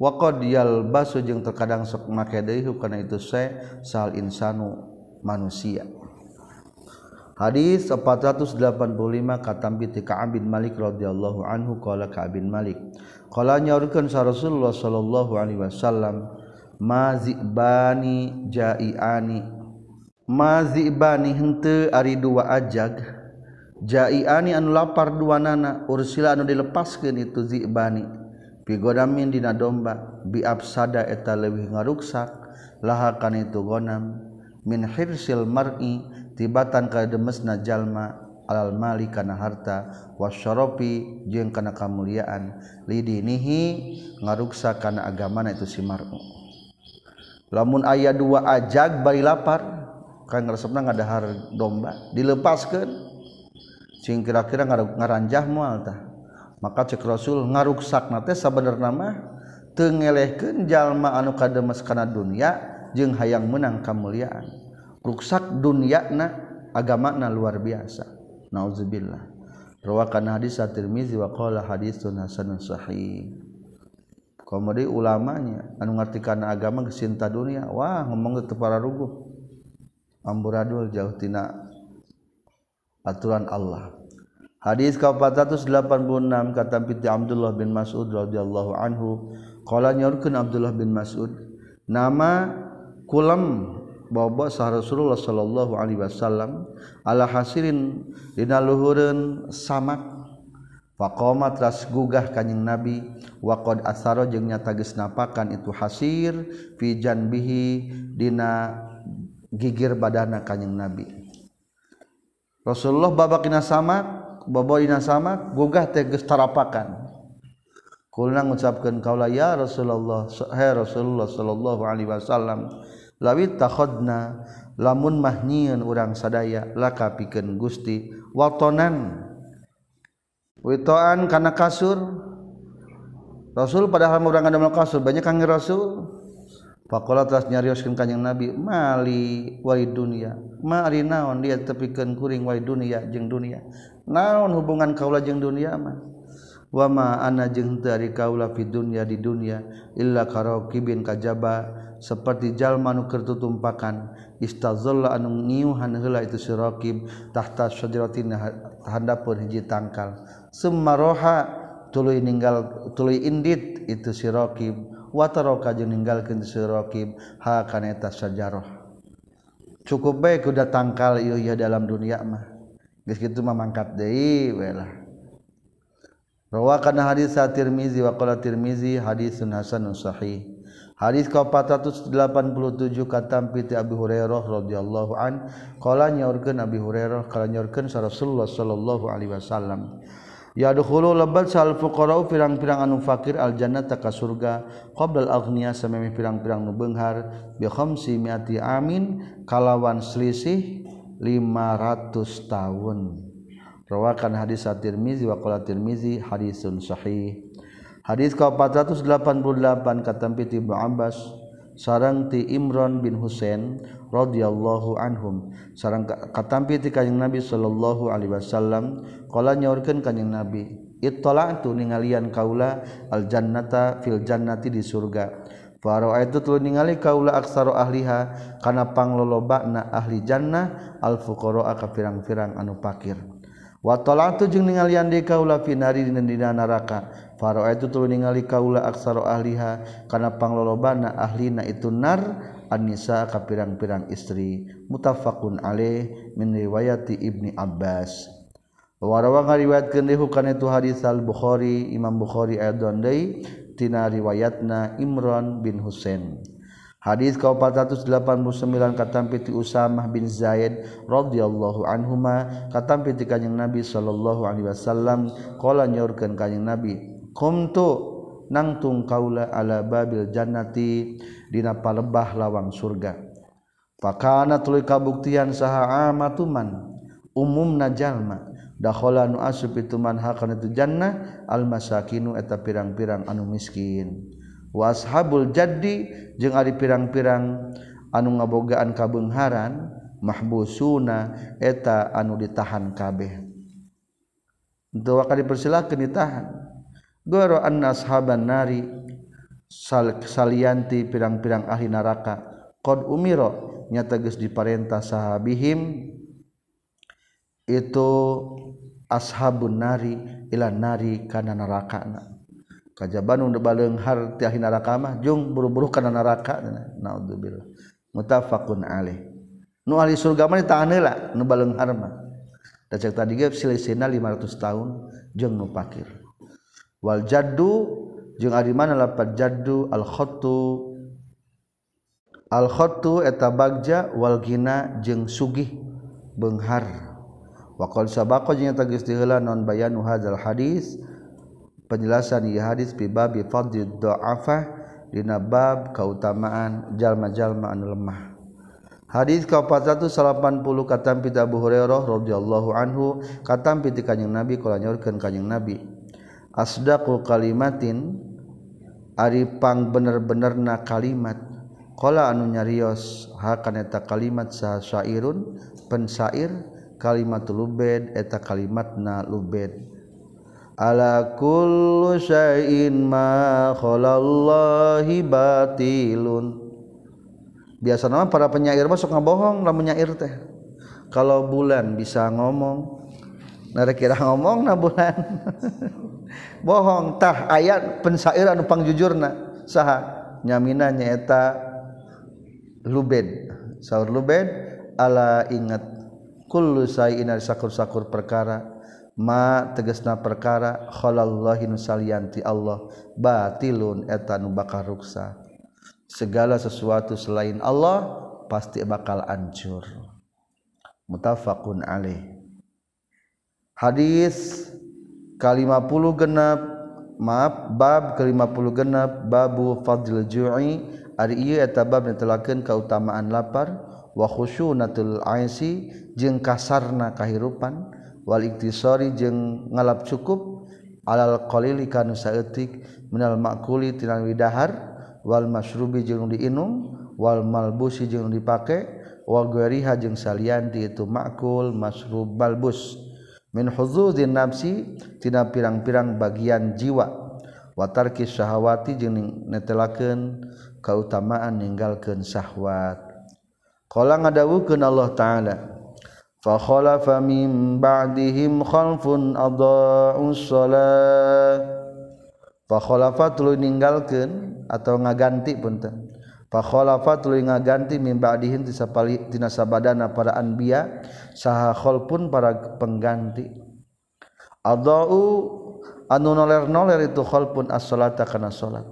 Waqad yalbasu jeung terkadang sok make deui kana itu saya sal insanu manusia. Hadis 485 katambi ti Ka'ab bin Malik radhiyallahu anhu qala Ka'ab bin Malik. Qala nyaurkeun sa Rasulullah sallallahu alaihi wasallam mazibani jaiani mazibani henteu ari dua ajag jaiani anu lapar dua nana ursila anu dilepaskeun itu zibani pigodamin dina domba bi absada eta leuwih ngaruksak laha kana itu gonam min hirsil mar'i tibatan ka demesna jalma alal mali kana harta wasyarafi jeung kana kamuliaan. Lidinihi ngaruksa kana agamana itu si mar'u. Lamun aya dua ajag bari lapar kan resepna ngadahar domba dilepaskeun. Sing kira-kira ngaranjah moal tah. Maka cek rasul ngaruksakna teh sabenerna mah teu ngelehkeun jalma anu kademes kana dunya jeung hayang menang kamuliaan. ruksak dunyana agamana luar biasa. Nauzubillah. Rawakan hadis at-Tirmizi wa qala hadisun hasanun sahih. Komedi ulamanya anu ngartikan agama gesinta dunia wah ngomong teu para ruguh amburadul jauh tina aturan Allah. Hadis ka 486 kata piti Abdullah bin Mas'ud radhiyallahu anhu qala nyorkeun Abdullah bin Mas'ud nama kulam bobo sah Rasulullah Shallallahu Alaihi Wasallam ala hasirin dina luhurun samak. Faqoma tras gugah kanjing nabi waqad asaro jeung nyata geus napakan itu hasir fi janbihi dina gigir badana kanjing nabi. Rasulullah babak dina samak bobo dina samak gugah teh geus tarapakan. Kulna ngucapkeun kaula ya Rasulullah, hai Rasulullah sallallahu alaihi wasallam lawit tahodna lamun mahnyiun urang sadaya laka pikeun Gusti watonan witoan kana kasur. Rasul padahal urang ada kasur banyak kang Rasul. Pakola telah nyarioskeun kanyang Nabi Mali wai dunia Mari naon dia tepikeun kuring wai dunia jeng dunia. Naon hubungan kaulah jeng dunia mah? Wama ana jeng dari kaulah fi dunia di dunia Illa karo kibin kajaba seperti jalma nu keur tutumpakan istazalla anu ngiuhan heula itu si Raqib tahta syajaratin handapeun hiji tangkal. Summa roha tuluy ninggal tuluy indit itu si Raqib wa taraka jeung ninggalkeun si Raqib ha kana eta syajarah. Cukup baik kuda tangkal ieu ya dalam dunia mah. Geus kitu mah mangkat deui we lah. Rawakan hadis Tirmizi wa qala Tirmizi hadisun hasanun sahih. Hadis ke 487 kata piti Abi Hurairah radhiyallahu an qala nyaurkeun Abi Hurairah qala nyaurkeun Rasulullah sallallahu alaihi wasallam Yadkhulu lebat sal fuqara pirang-pirang anu fakir al jannata ka surga qabla al aghniya samemi pirang-pirang nu beunghar bi khamsi miati amin kalawan selisih 500 tahun. Rawakan hadis at-Tirmizi wa qala Tirmizi hadisun sahih. Hadis ka 488 katampi ti Ibnu Abbas sarang ti Imran bin Husain radhiyallahu anhum sarang katampi ti kanjeng Nabi sallallahu alaihi wasallam qala nyaurkeun kanjeng Nabi ittala'tu ningalian kaula al jannata fil jannati di surga Faro itu ningali kaula aksaro ahliha kana panglolobana ahli jannah al fuqara ka pirang-pirang anu pakir. Wa tala'tu jeung ningalian de kaula finari dina neraka Faro itu tulu ningali kaula aksara ahliha kana panglolobana ahlina itu nar Anisa ka pirang-pirang istri mutafaqun alaih min riwayati Ibni Abbas. Warawa ngariwayatkeun deui kana itu hadis Al-Bukhari Imam Bukhari aidon deui tina riwayatna Imran bin Husain. Hadis kau 489 katampi ti Usamah bin Zaid radhiyallahu anhuma katampi ti kanjing Nabi sallallahu alaihi wasallam qala nyaurkeun kanjing Nabi komtu nangtung kaula ala babil jannati dina palebah lawang surga. Fakana tuluy kabuktian saha amatuman umumna jalma. Dakhala nu asub itu man hakana tu jannah al masakinu eta pirang-pirang anu miskin. Wa ashabul jaddi jeung ari pirang-pirang anu ngabogaan kabeungharan mahbusuna eta anu ditahan kabeh. Untuk kali dipersilakan ditahan. Goro anna ashaban nari sal, salianti pirang-pirang ahli neraka. Qad umiro nyata geus diparentah sahabihim itu ashabun nari ila nari kana neraka kajaban unda baleunghar ti ahli neraka mah jung buru-buru kana neraka. Naudzubillah mutafaqun alaih. Nu ahli surga mah ditahan heula nu baleunghar mah. Da cek tadi ge silisina 500 tahun jeung nu pakir wal jaddu jeung ari mana lapat jaddu? Al khattu al khattu eta bagja wal gina jeung sugih benghar. Wa qad jeung eta geus diheula non bayanu hadzal hadis? Penjelasan ieu hadis fi bab fadli dha'afah dina bab kautamaan jalma-jalma anu lemah. Hadis ka 480 katam pita Abu Hurairah radhiyallahu anhu katam piti kanjing Nabi kala nyorkeun kanjing Nabi. asdaku kalimatin Aripang bener-bener na kalimat. Kola anu nyarios hakaneta kalimat sah syairun pensair kalimat lubed eta kalimat na lubed. Ala kullu syai'in ma khalallahi batilun. Biasa nama para penyair masuk ngabohong lah menyair teh. Kalau bulan bisa ngomong narek kira ngomong na bulan. bohongtah ayat pensairan upang jujurna saha? Nyamina nyaeta lubed. Saur lubed ala ingat kullu sayin sakur-sakur perkara ma tegesna perkara khalallahin salianti Allah batilun etanu bakal ruksa. Segala sesuatu selain Allah pasti bakal ancur mutafaqun alaih. Hadis kalima puluh genap maaf bab kelima puluh genap babu fadil ju'i ari ieu eta bab netelakeun kautamaan lapar wa khusyunatul aisi jeung kasarna kahirupan wal iktisari jeung ngalap cukup alal qalili kanu saeutik minal makuli tina widahar wal masyrubi jeung diinum wal malbusi jeung dipake wa ghairiha jeung salian itu makul masyrub balbus min huzuzin nafsi tina pirang-pirang bagian jiwa. Watarki syahawati jeung netelakeun kautamaan ninggalkeun syahwat. Qala ngadawukeun Allah taala fa khalafa min ba'dihim khalfun adaa'us shalah fa khalafa tuluy ninggalkeun atau ngaganti punten Pakholafat tuluy ngaganti min ba'dihim tisapali tina sabadana para anbiya saha khalpun para pengganti. Adau anu noler-noler itu khalpun as-salata kana salat.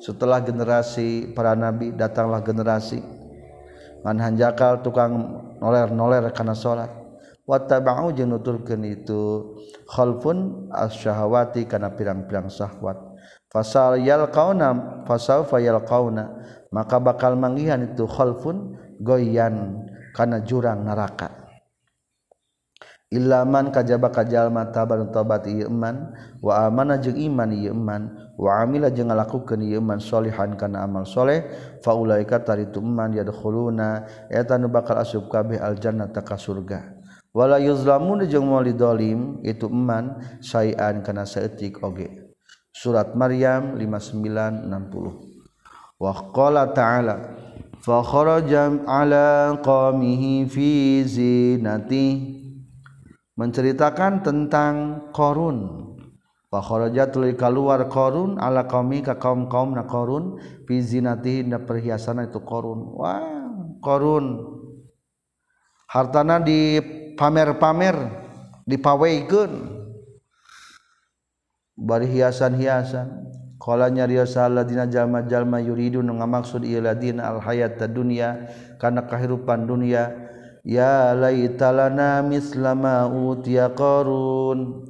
Setelah generasi para nabi datanglah generasi man hanjakal tukang noler-noler kana salat. Wattaba'u jeung nuturkeun itu khalpun as-syahawati kana pirang-pirang syahwat. Fasal yalqauna fasawfa yalqauna maka bakal manggihan itu khalfun goyan kana jurang neraka. Ilaman kajaba kajal mata baru tobat iya iman wa amana jeung iman iya iman wa amila jeung ngalakukeun ieu man solihan kana amal soleh fa ulaika taritu man yadkhuluna eta nu bakal asub kabeh al jannata ka surga. Wala yuzlamun jeung moal dolim itu iman sayan kana saeutik oge. Surat maryam 5960 Waqala ta'ala Fakharaja ala qamihi fi zinati. Menceritakan tentang korun Fakharaja tuluy keluar korun ala qami ka kaum-kaum na korun fi zinati na perhiasan itu korun wah korun hartana di pamer-pamer dipaweikeun bari hiasan-hiasan Kala nyariosa ladina jalma jalma yuridu nu ngamaksud ieu ladina al hayata dunya kana kahirupan dunya. Ya laitalana mislama utiya qarun.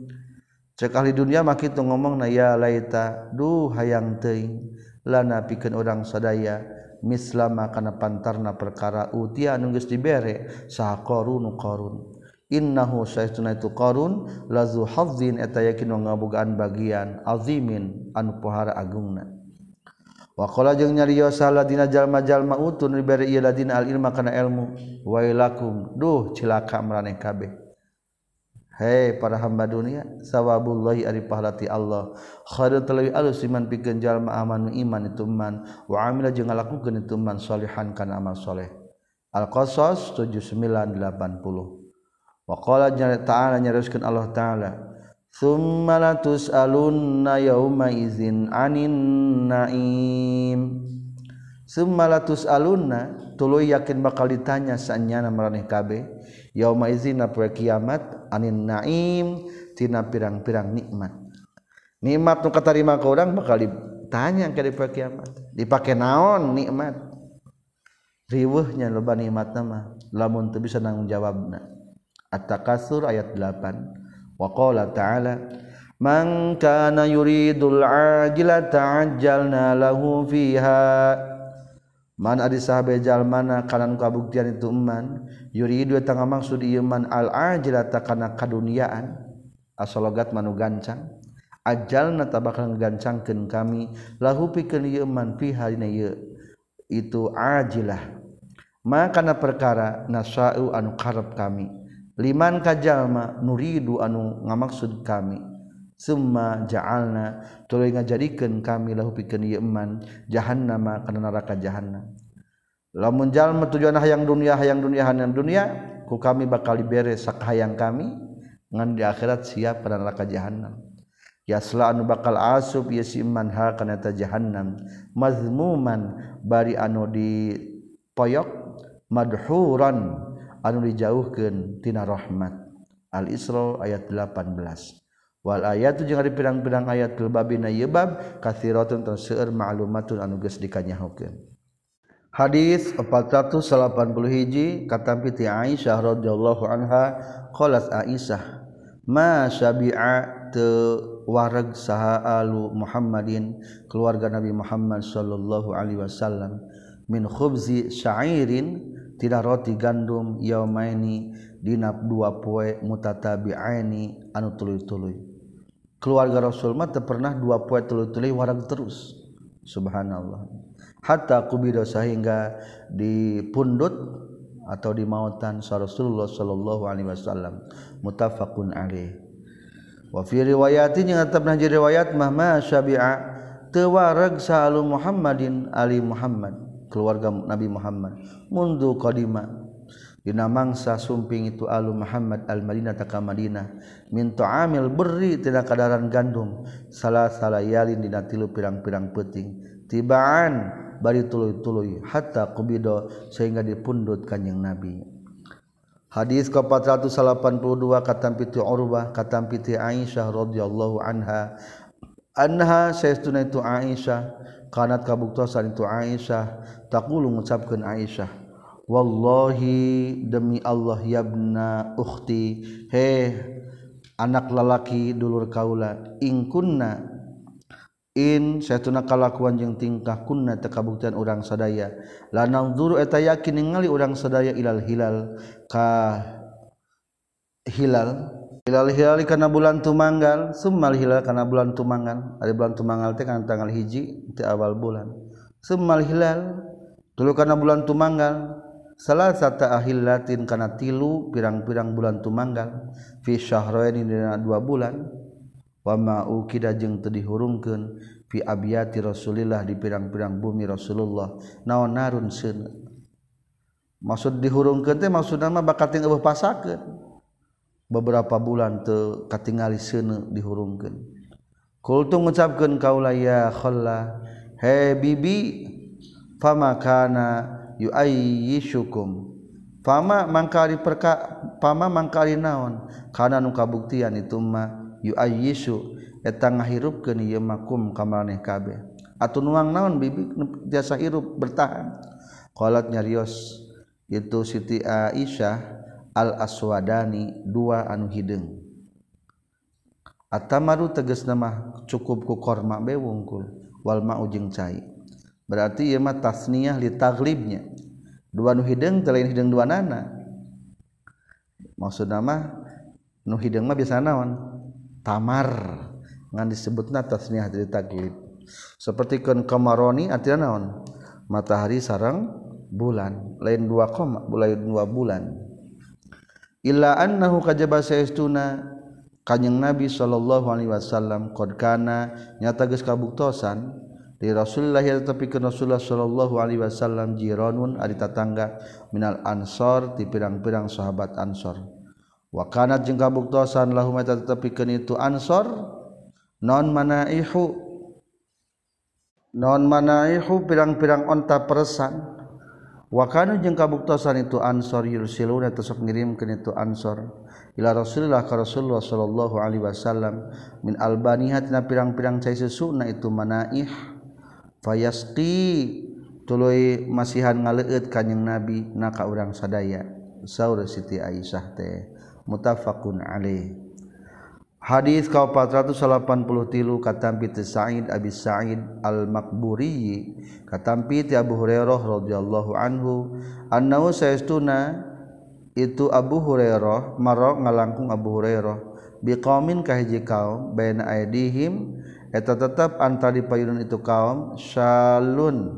Cek ahli dunia mah kitu ngomongna ya laita duh hayang teuing lana pikeun urang sadaya mislama kana pantarna perkara utia nu geus dibere saha qarun qarun. innahu syaituna itu qarun lazu hadzin eta yakin ngabogaan bagian azimin anu pohara agungna. Wa qala jeung nyarios saladina jalma-jalma utun ribari ieu ladina al ilma kana ilmu wailakum duh cilaka maraneh kabeh. Hei para hamba dunia sawabullahi ari pahalati Allah. Khairun talawi alus iman pikeun jalma amanu iman itu man wa amila jeung ngalakukeun itu man solihan kana amal soleh Al-Qasas 7980 Waqala ta'ala nyaruskeun Allah taala Summa la tus'alunna yauma izin anin naim. Summa la tus'alunna? Tuluy yakin bakal ditanya sanyana maraneh kabeh yauma izin na poe kiamat anin naim tina pirang-pirang nikmat. Nikmat nu katarima ka urang bakal ditanya ka di poe kiamat. Dipake naon nikmat? Riweuhnya loba nikmat mah lamun teu bisa nanggung jawabna. At-Takasur ayat 8. Wa qala ta'ala Man kana yuridul ajila ta'ajjalna lahu fiha. Man adi sahabe jalmana kalan kabuktian itu man yuridu tangga maksud ieu man al ajila takana kaduniaan. Asalogat manu gancang. Ajalna tabakal gancangkeun kami lahu pikeun ieu man fiha dina ieu. Itu ajilah. Maka kana perkara nasau anu karep kami. liman kajjallma nuridu anu ngamaksud kami. Summa jaalna tulu ngajadikan kami lahu pikeun yeman iman jahannama kana neraka jahannam. Lamun jalma tujuan hayang dunia hayang dunia hayang dunia ku kami bakal diberes sak hayang kami ngan di akhirat siap pada neraka jahannam. Yasla anu bakal asub ye ha kana ta jahannam. Mazmuman bari anu di poyok madhuran. anu dijauhkentina rahmat. Al-isra ayat 18 Wal ayat jeung pirang-pirang ayat fil babina yebab katsiratun tan seueur ma'lumatun anu geus dikanyahokeun. Hadis 481 katampi ti Aisyah radhiyallahu anha qalat Aisyah ma syabi'a te warag saha alu Muhammadin? Keluarga Nabi Muhammad sallallahu alaihi wasallam min khubzi sya'irin tidak roti gandum yaumaini dina dua poe mutatabi'aini anu tuluy-tuluy keluarga Rasulullah pernah dua poe telu-telu warang terus. Subhanallah. Hatta kubido sehingga dipundut atau di mautan Rasulullah sallallahu alaihi wasallam. Mutafaqun alaih. Wa fi riwayatin yang pernah jadi riwayat mah ma syabi'a salu Muhammadin ali Muhammad keluarga Nabi Muhammad. Mundu qadima dina mangsa sumping itu alu Muhammad al Madinah taka Madinah. Minta amil beri tidak kadaran gandum. Salah salah yalin dina tilu pirang-pirang peting tibaan bari tuluy-tuluy hatta kubido sehingga dipundut kanjing Nabi. Hadis ke 482 katam piti Urwah katam piti Aisyah radhiyallahu anha. Anha sayyiduna itu Aisyah kanat kabuktosan itu Aisyah. Takulu mengucapkan Aisyah Wallahi demi Allah yabna ukhti he anak lalaki dulur kaula in kunna in sayatuna kalakuan jeung tingkah kunna teu kabuktian urang sadaya. La nanzuru eta yakin ningali urang sadaya ilal hilal. Ka hilal hilal hilal karena bulan tumanggal semal hilal karena bulan tumanggal. Ada bulan tumanggal teh kana tanggal hiji di awal bulan. Semal hilal dulu karena bulan tumanggal salah sata ahillatin karena tilu pirang-pirang bulan tumanggal. Fi syahroin ini dua bulan. Wa ma'u kida jeung teu dihurungkeun fi abiyati rasulillah di pirang-pirang bumi rasulullah. Naon narun seun maksud dihurungkeun teh maksudna mah bakal teu pasakeun. beberapa bulan te katingali seuneu dihurungkeun kultu ngucapkeun kaula ya khalla he bibi fama kana yuayyishukum fama mangkari perka pama mangkari naon? Kana nu kabuktian itu mah yuayyishu eta ngahirupkeun ieu makum kamaraneh kabeh. Atuh nuang naon bibi biasa hirup bertahan? Qalat nyarios itu Siti Aisyah al aswadani dua anu hideung atamaru tegas nama cukup ku korma bewungkul wal ma'u jeung cai. Berarti ieu mah tasniyah li taglibnya. Dua nu hidung telain hidung dua nana. Maksud nama nu hidung mah biasa naon? Tamar. Ngan disebutna tasniyah li taglib. Seperti kan kamaroni artinya naon? Matahari sarang bulan lain dua koma lain dua bulan illa annahu kajaba saestuna. Kanjing Nabi sallallahu alaihi wasallam qad kana nyata geus kabuktosan di Rasulullah ya tapi ke Rasulullah sallallahu alaihi wasallam jiranun ari tatangga minal ansor ti pirang-pirang sahabat ansor. Wa kana jeung kabuktosan lahum eta tetepikeun itu ansor non manaihu non manaihu pirang-pirang onta peresan. Wakanu jeung kabuktosan itu Ansor yursiluna tasab ngirimkeun itu Ansor ila Rasulillah ka Rasulullah sallallahu alaihi wasallam min albanihatna pirang-pirang cai susuna itu manaih fayasqi tuluy masihan ngaleueut kanjing Nabi na ka urang sadaya. Saur Siti Aisyah teh muttafaqun alaih. Hadis ka 480 tilu katampi Sa'id Abi Sa'id Al-Makburi katampi ti Abu Hurairah radhiyallahu anhu annahu saestuna itu Abu Hurairah marok ngalangkung Abu Hurairah biqaumin kahiji kaum baina aidihim eta tetep antara di itu kaum syalun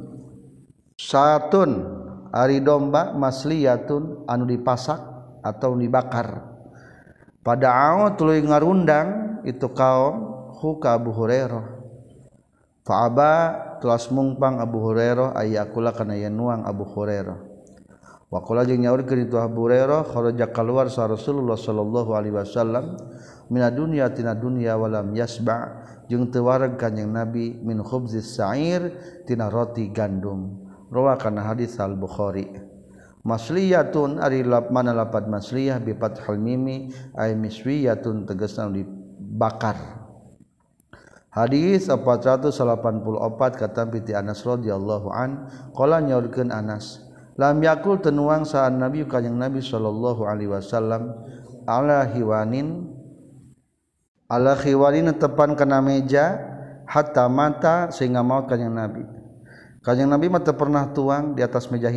satun ari domba masliyatun anu dipasak atau dibakar. pada tulu ngarundang itu kaum huka Abu Hurairah. Faaba telas mungpang Abu Hurairah ayakula kana yen nuang Abu Hurairah. Waqala jeung nyaurkeun itu Abu Hurairah kharaja keluar sa Rasulullah sallallahu alaihi wasallam mina dunya tina dunya walam yasba. Jeung teu wareg kanjing Nabi min khubzis sa'ir tina roti gandum. Rawa kana hadis al-Bukhari. Masliyatun ari mana lapat masliyah bi fathil mimi ay miswiyatun tegasna dibakar. Hadis 484 kata piti Anas radhiyallahu an qala nyaurkeun Anas lam yakul tenuang saan nabi kanjing nabi sallallahu alaihi wasallam ala hiwanin ala hiwanin tepan kana meja hatta mata sehingga maut kanjing nabi. Kanjing nabi mah pernah tuang di atas meja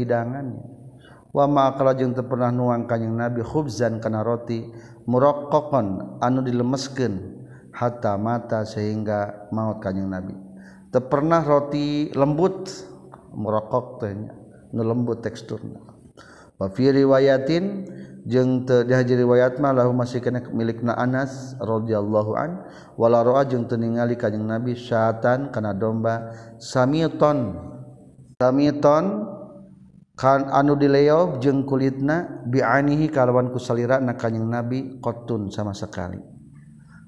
wama kalau jeng pernah nuang kanyeng nabi khubzan kana roti murokokon anu dilemesken hatta mata sehingga maut kanyeng nabi. Tepernah roti lembut murokok tehnya nu lembut teksturnya. Wa fi riwayatin jeung teu dihaji riwayat mah lahu masih kana milikna Anas radhiyallahu an wala ra'a jeung teu ningali kanjing Nabi syatan kana domba samiton samiton kan anu dileob jeung kulitna bianihi kalawan kusalira na kanyeng nabi qotun sama sekali.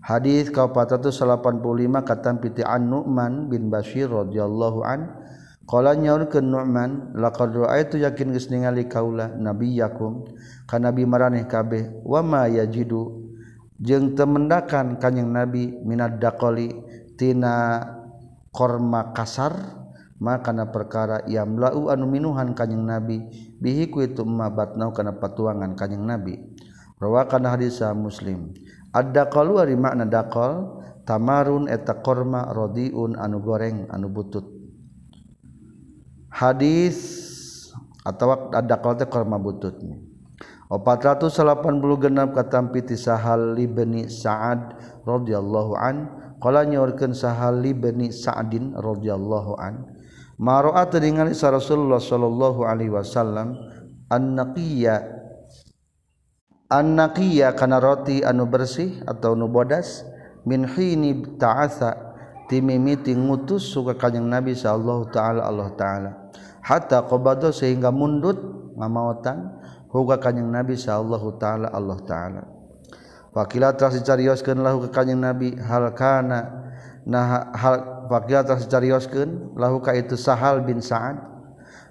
Hadis ka 485 kata piti an Nu'man bin Bashir radhiyallahu an qala nyaurkeun Nu'man laqad ra'aitu yakin geus ningali kaula nabiyakum ka nabi maraneh kabeh wa ma yajidu jeung temendakan kanyeng nabi minad daqali tina korma kasar makana perkara yamlau anu minuhan kanyeng nabi bihiku itu mabat nau kana patuangan kanyeng nabi. Rawakan hadis muslim. Ada kalau ari makna dakol tamarun eta korma rodiun anu goreng anu butut. Hadis atau ada kalau teh korma bututnya 486 katampiti sahal libni Sa'ad radhiyallahu an. Qala nyaurkeun sahal libni Sa'din radhiyallahu an. Maroat ningali sa Rasulullah sallallahu alaihi wasallam an-naqiya. An-naqiya kana roti anu bersih atau nu bodas min hini ta'atha. Timimiti ngutus suka kanjing Nabi sallallahu taala Allah taala. Hatta qabada sehingga mundut ngamaotan huga kanjing Nabi sallallahu taala Allah taala. Wakila telah dicarioskeun lahu ka kanjing Nabi hal kana nah hal Fakil atas jarioskeun lahu ka itu Sahal bin Sa'ad.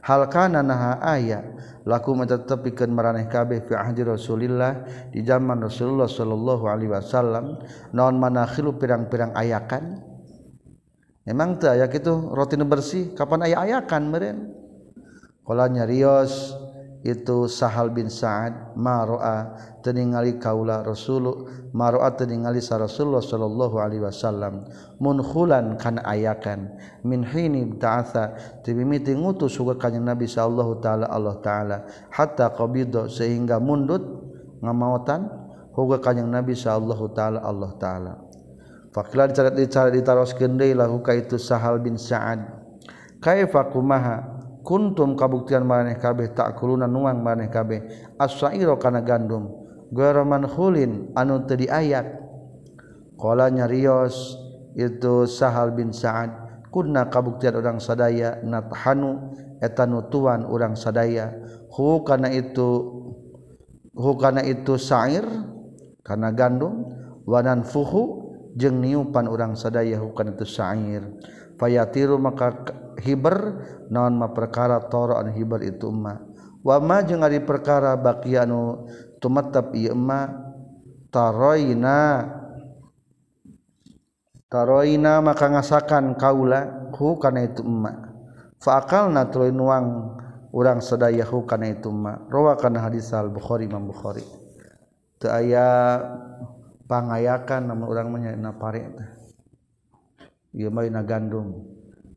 Hal kana naha aya laku menetepikeun maraneh kabeh fi ahdi Rasulillah di zaman Rasulullah sallallahu alaihi wasallam naon manakhilu pirang-pirang ayakan. Memang teu aya kitu roti bersih kapan aya ayakan meureun. Qala nyarios itu sahal bin Sa'ad maroa teningali kaula Rasul maroa teningali sa Rasulullah sallallahu alaihi wasallam munhulan kana ayakan min hini ta'atha tibimiti ngutus suka kanjeng Nabi sallallahu taala Allah taala hatta qabida sehingga mundut ngamawatan huga kanjeng Nabi sallallahu taala Allah taala. Faklar cara dicara ditaroskeun deui lahu ka itu Sahal bin Sa'ad. Kaifa kumaha? kuntum kabuktian maneh kabeh tak kuluna nuang maneh kabeh. As-sa'ira kana gandum. Ghairu mankhulin anu teu diayat. Qala nyarios itu Sahal bin Sa'ad kunna kabuktian urang sadaya nathanu eta nutuan urang sadaya. Hu kana itu hu kana itu sa'ir kana gandum. Wanan fuhu jeung niupan urang sadaya hu kana itu sa'ir. Fayatiru maka hiber non ma perkara toro an hiber itu ma. Wama jeung ari perkara baqianu tumatab ieu ma taroina. Taroina maka ngasakan kaula hu kana itu emma fa akalna tuluy nuang urang sadaya hu kana itu emma rawa kana hadis al bukhari imam bukhari. Teu aya panyakan nama orang menya pare gandum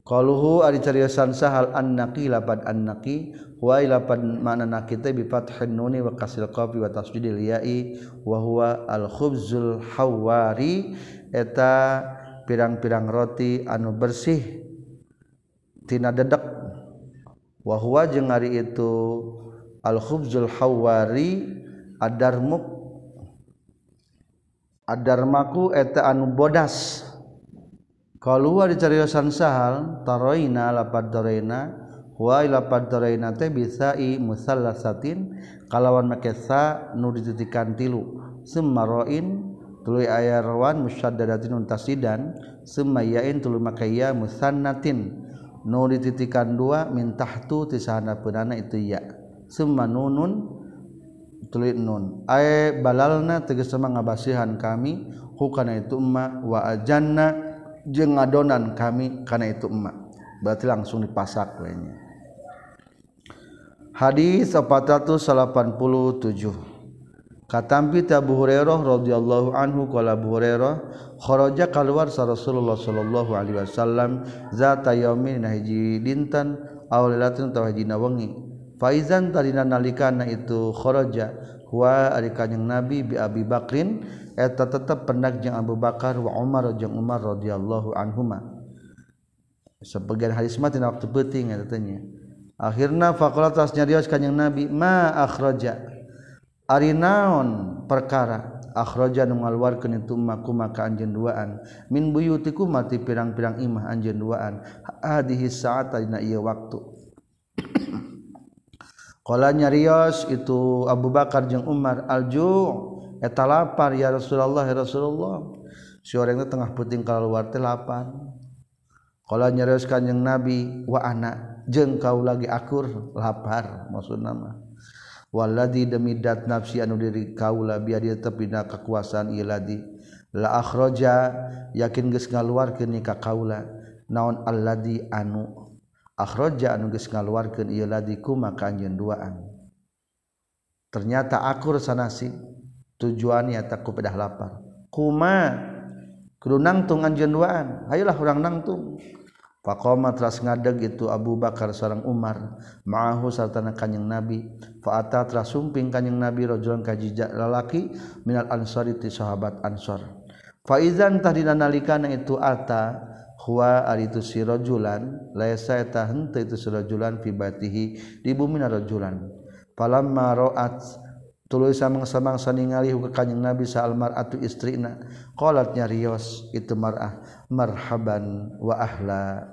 Qaluhu ari cariosan sahal annaqi lapad annaqi. Wa lapad mana naqita bi fathin nuni wa kasil qafi wa tasdidil ya'i wa huwa al khubzul hawari. Eta pirang-pirang roti anu bersih tina dedek. Wa huwa jeung ari itu al khubzul hawari adarmuk. Adarmaku eta anu bodas. kalau dicariyosan sahal taroina lapad dorena wa lapad dorena teh bisa i musallasatin kalawan make sa nu dititikan tilu. Semaroin tuluy aya rawan musyaddadatin untasidan semayain tuluy make ya musannatin. Nu dititikan dua min tahtu tisahana punana itu ya summa nunun tuluy nun. Ay balalna tegas ngabasihan kami hukana itu umma wa ajanna jeng ngadonan kami karena itu emak. Berarti langsung dipasak lainnya hadis 487 Katampi Abu Hurairah radhiyallahu anhu qala Abu Hurairah kharaja keluar sa Rasulullah sallallahu alaihi wasallam zata yaumin hiji dinten aw lailatin taw hiji wengi faizan tadina nalikana itu kharaja wa ari kanjing nabi bi Abi Bakrin eta tetep pendak jeung Abu Bakar wa Umar jeung Umar radhiyallahu anhuma. Sebagian hadis mah tina waktu penting eta tanya akhirna faqala tas nyarios kanjing nabi ma akhraja? Ari naon perkara? Akhraja nu ngaluarkeun itu makuma maka anjeun duaan. Min buyutikum mati pirang-pirang imah anjeun duaan. Hadhihi sa'ata dina ieu waktu. Kala nyarios itu Abu Bakar jeung Umar alju eta lapar ya Rasulullah ya Rasulullah. Si orang itu tengah puting keluar teh lapar. Kala nyarios kanjeng Nabi wa anak jeung kau lagi akur lapar maksudna nama. Waladi demi dat nafsi anu diri kaula biar dia tepina kekuasaan iladi la akhraja yakin geus ngaluarkeun ka kaula naon alladhi anu akhroja anu geus ngaluarkeun ieu ladiku maka anjeun duaan. Ternyata akur sanasi tujuannya takku pedah lapar. Kuma kudu nangtung anjeun duaan. Ayolah urang nangtung. Faqama teras ngadeg itu Abu Bakar seorang Umar ma'ahu serta kanjeng Nabi. Fa'ata teras sumping kanjeng Nabi rajulan kajija lalaki minal ansari ti sahabat ansor. Fa'izan tahdina nalikana itu ata huwa ari itu si rajulan laisa eta henteu itu si rajulan fi batihi di bumi rajulan falamma ra'at tuluy samang-samangsa ningali ka kanjing nabi sa almar'atu istrina. Qalat nyarios itu mar'ah marhaban wa ahla.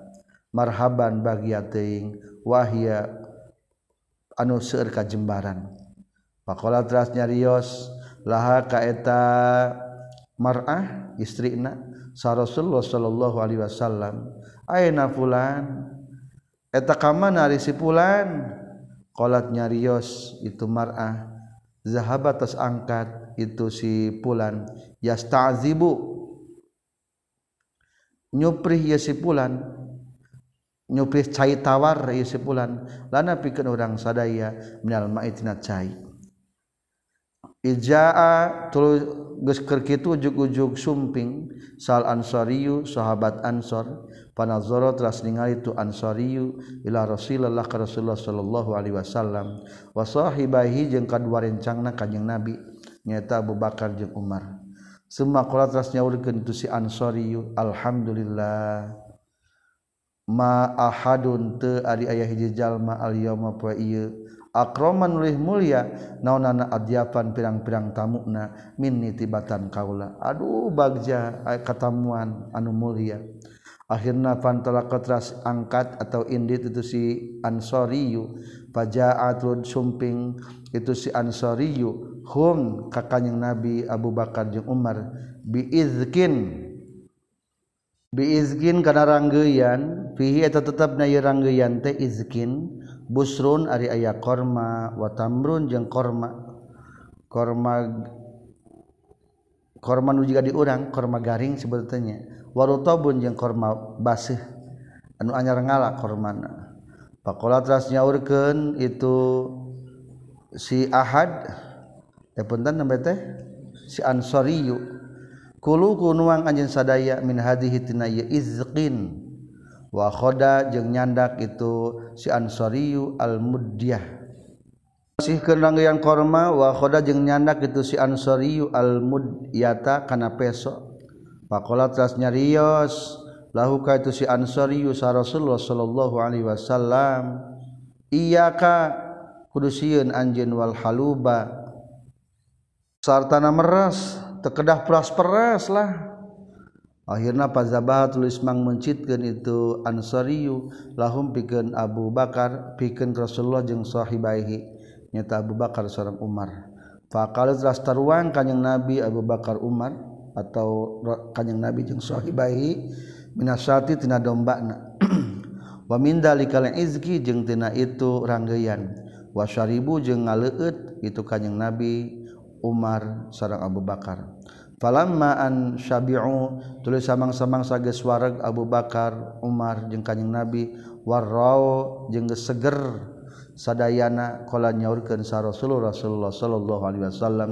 Marhaban bagia teuing wahya anu seueur ka jembaran. Faqala teras nyarios laha ka eta mar'ah istrina? sa Rasulullah sallallahu alaihi wasallam ayeuna fulan? Eta ka mana ari si fulan? Qalat nyarios itu mar'ah. Zahabat tas angkat itu si fulan. Yastazibu. Nyuprih ieu si fulan. Nyuprih cai tawar ieu si fulan. Lana pikeun urang sadaya minal ma'itina cai. Ijaa tulu geus keur kitu ujug-ujug sumping sal ansariyu sahabat ansor. Panazara teras ningali tu ansariyu ila rasulillah ka rasulullah sallallahu alaihi wasallam. Wa sahibahi jeung kadua rencangna kanjing nabi nyaeta Abu Bakar jeung Umar. Semua qala teras nyaurkeun tu si ansariyu alhamdulillah. Ma ahadun teu ari aya hiji jalma al yauma poe ieu. akroman ulih mulia naonana adyapan pirang-pirang tamuna min nitibatan kaula. Aduh bagja katamuan anu mulia. Akhirna pantolakot ras angkat atau indit itu si ansoriyu. Pajaatul sumping itu si ansoriyu. Hum kakanyang nabi Abu Bakar jeung Umar. Biizkin. Biizkin kana ranggeyan. Fihi eta tetep na ranggeyan teh izkin. busrun ari aya korma watamrun jeung korma. Korma korma nu juga diurang korma garing sebetulnya warutobun jeung korma basih anu anyar ngala kormana. Pakola teras nyaurkeun itu si ahad. Teh punten nembe teh? Si ansoriyu. Kulu kunuang anjeun sadaya min hadhihi tina izqin. wakhoda jeung nyandak itu si ansoriyu al-mudyah. Masih kenangan korma wakhoda jeung nyandak itu si ansoriyu al-mudyata kana peso. Pakola teras nyarios lahu ka itu si ansoriyu sa Rasulullah sallallahu alaihi wasallam. Iyaka kudu sieun anjeun wal haluba. Sartana meras tekedah peras-peras lah akhirnya fazabah tulis mang mencitkeun itu ansariyu lahum pikeun Abu Bakar pikeun Rasulullah jeung sahibaihi. Nyata Abu Bakar seorang Umar. Faqala teras taruang kanjing Nabi Abu Bakar Umar atau kanjing Nabi jeung sahibaihi minasati tina dombana wa min dalikal izki jeung tina itu ranggeyan. Wasyaribu jeung ngaleueut itu kanjing Nabi Umar sareng Abu Bakar. falammaan syabi'u tulis samang-samang sage wareg Abu Bakar Umar jeung kanjing Nabi warrao jeung seger sadayana kala nyaurkeun sa Rasulullah Rasulullah sallallahu alaihi wasallam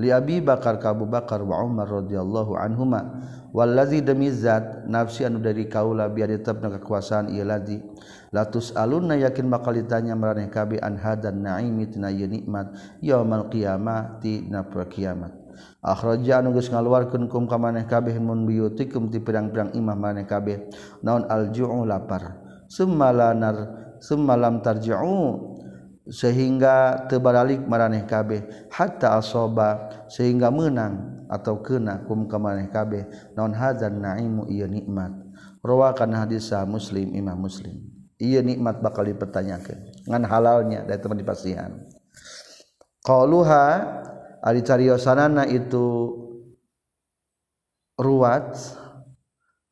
li Abi Bakar ka Abu Bakar wa Umar radhiyallahu anhuma wallazi demi zat nafsi anu dari kaula biar tetepna kekuasaan ieu ladzi. Latus alunna yakin bakal ditanya maraneh kabeh an hadan naimi tina nikmat yaumal qiyamah dina kiamat. akhraja anu geus ngaluarkeun kum ka maneh kabeh mun biyutikum ti pirang-pirang imah maneh kabeh. Naon alju'u lapar. Summalanar semalam tarji'u. Sehingga tebaralik maraneh kabeh. Hatta asoba sehingga menang atau kena kum ka maneh kabeh. Naon hadzan na'imu ieu nikmat. Rawakan hadisah muslim imam muslim. Ieu nikmat bakal dipertanyakeun. Ngan halalnya dari teman dipasihan qaluha ari cariyosanana itu ruwat.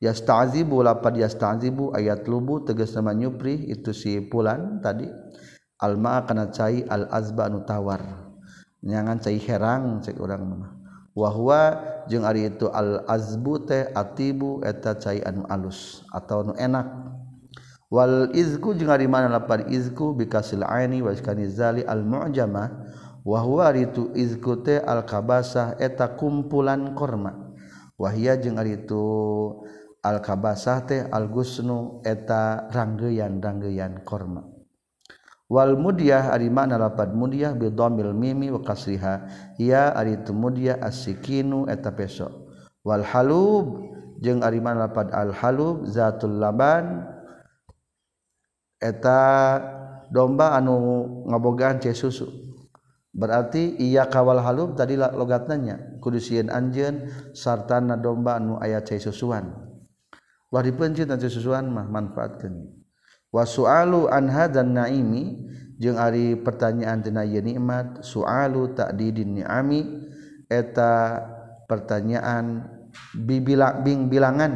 Yastazibu lapad yastazibu ayat lubu tegas nama nyupri itu si pulan tadi. Alma kana cai al azba anu tawar. Nyangan cai herang cek urang mah wahwa jeung ari itu al azbu teh atibu eta cai anu alus atau anu enak. Wal izku jeung ari mana lapad izku bikasil aini wa iskani zali al mu'jamah wahwa itu izkute alkabasah eta kumpulan korma. Wahia jeung ari itu alkabasah teh algusnu eta ranggeyan ranggeyan korma. Wal mudiyah ari makna lapad mudiyah bi dhammil mimi wa kasriha. Ya ari itu mudiyah asikinu eta peso. Wal halub jeung ari makna lapad al halub zatul laban eta domba anu ngabogaan ce susu. Berarti ia kawal halum tadi logatnya kudusian anjen sartana domba anu ayat cai susuan. Wah dipencit dan susuan mah manfaatkan wasu'alu anha dan naimi jeung ari pertanyaan tina ieu nikmat su'alu ta'didin ni'ami eta pertanyaan bibilang bing bilangan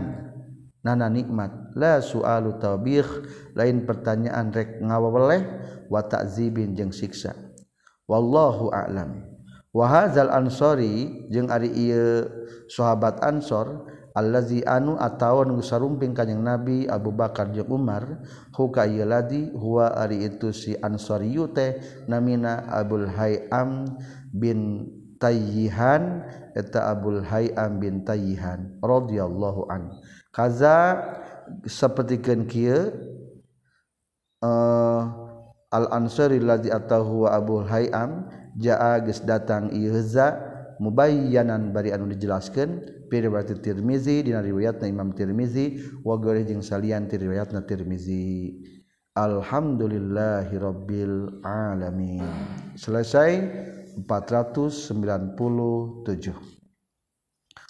nana nikmat. La su'alu tawbih lain pertanyaan rek ngawaweleh wa ta'zibin jeung siksa wallahu a'lam. Wa hadzal ansori jeung ari ieu sahabat ansor allazi anu atawa nu sarumping kanjing nabi Abu Bakar jeung Umar huka ieu ladi huwa ari itu si ansori teh namina Abul Hayam bin Tayyihan eta Abul Hayam bin Tayyihan radhiyallahu an. Kaza sapertikeun kieu eh uh, al-ansari ladzi atahu wa Abu Hayam jaa geus datang ieu za mubayyanan bari anu dijelaskeun fi riwayat Tirmizi dina riwayatna Imam Tirmizi wa goreh jeung salian ti riwayatna Tirmizi. Alhamdulillahirabbil alamin. Selesai 497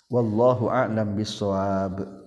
wallahu a'lam bissawab.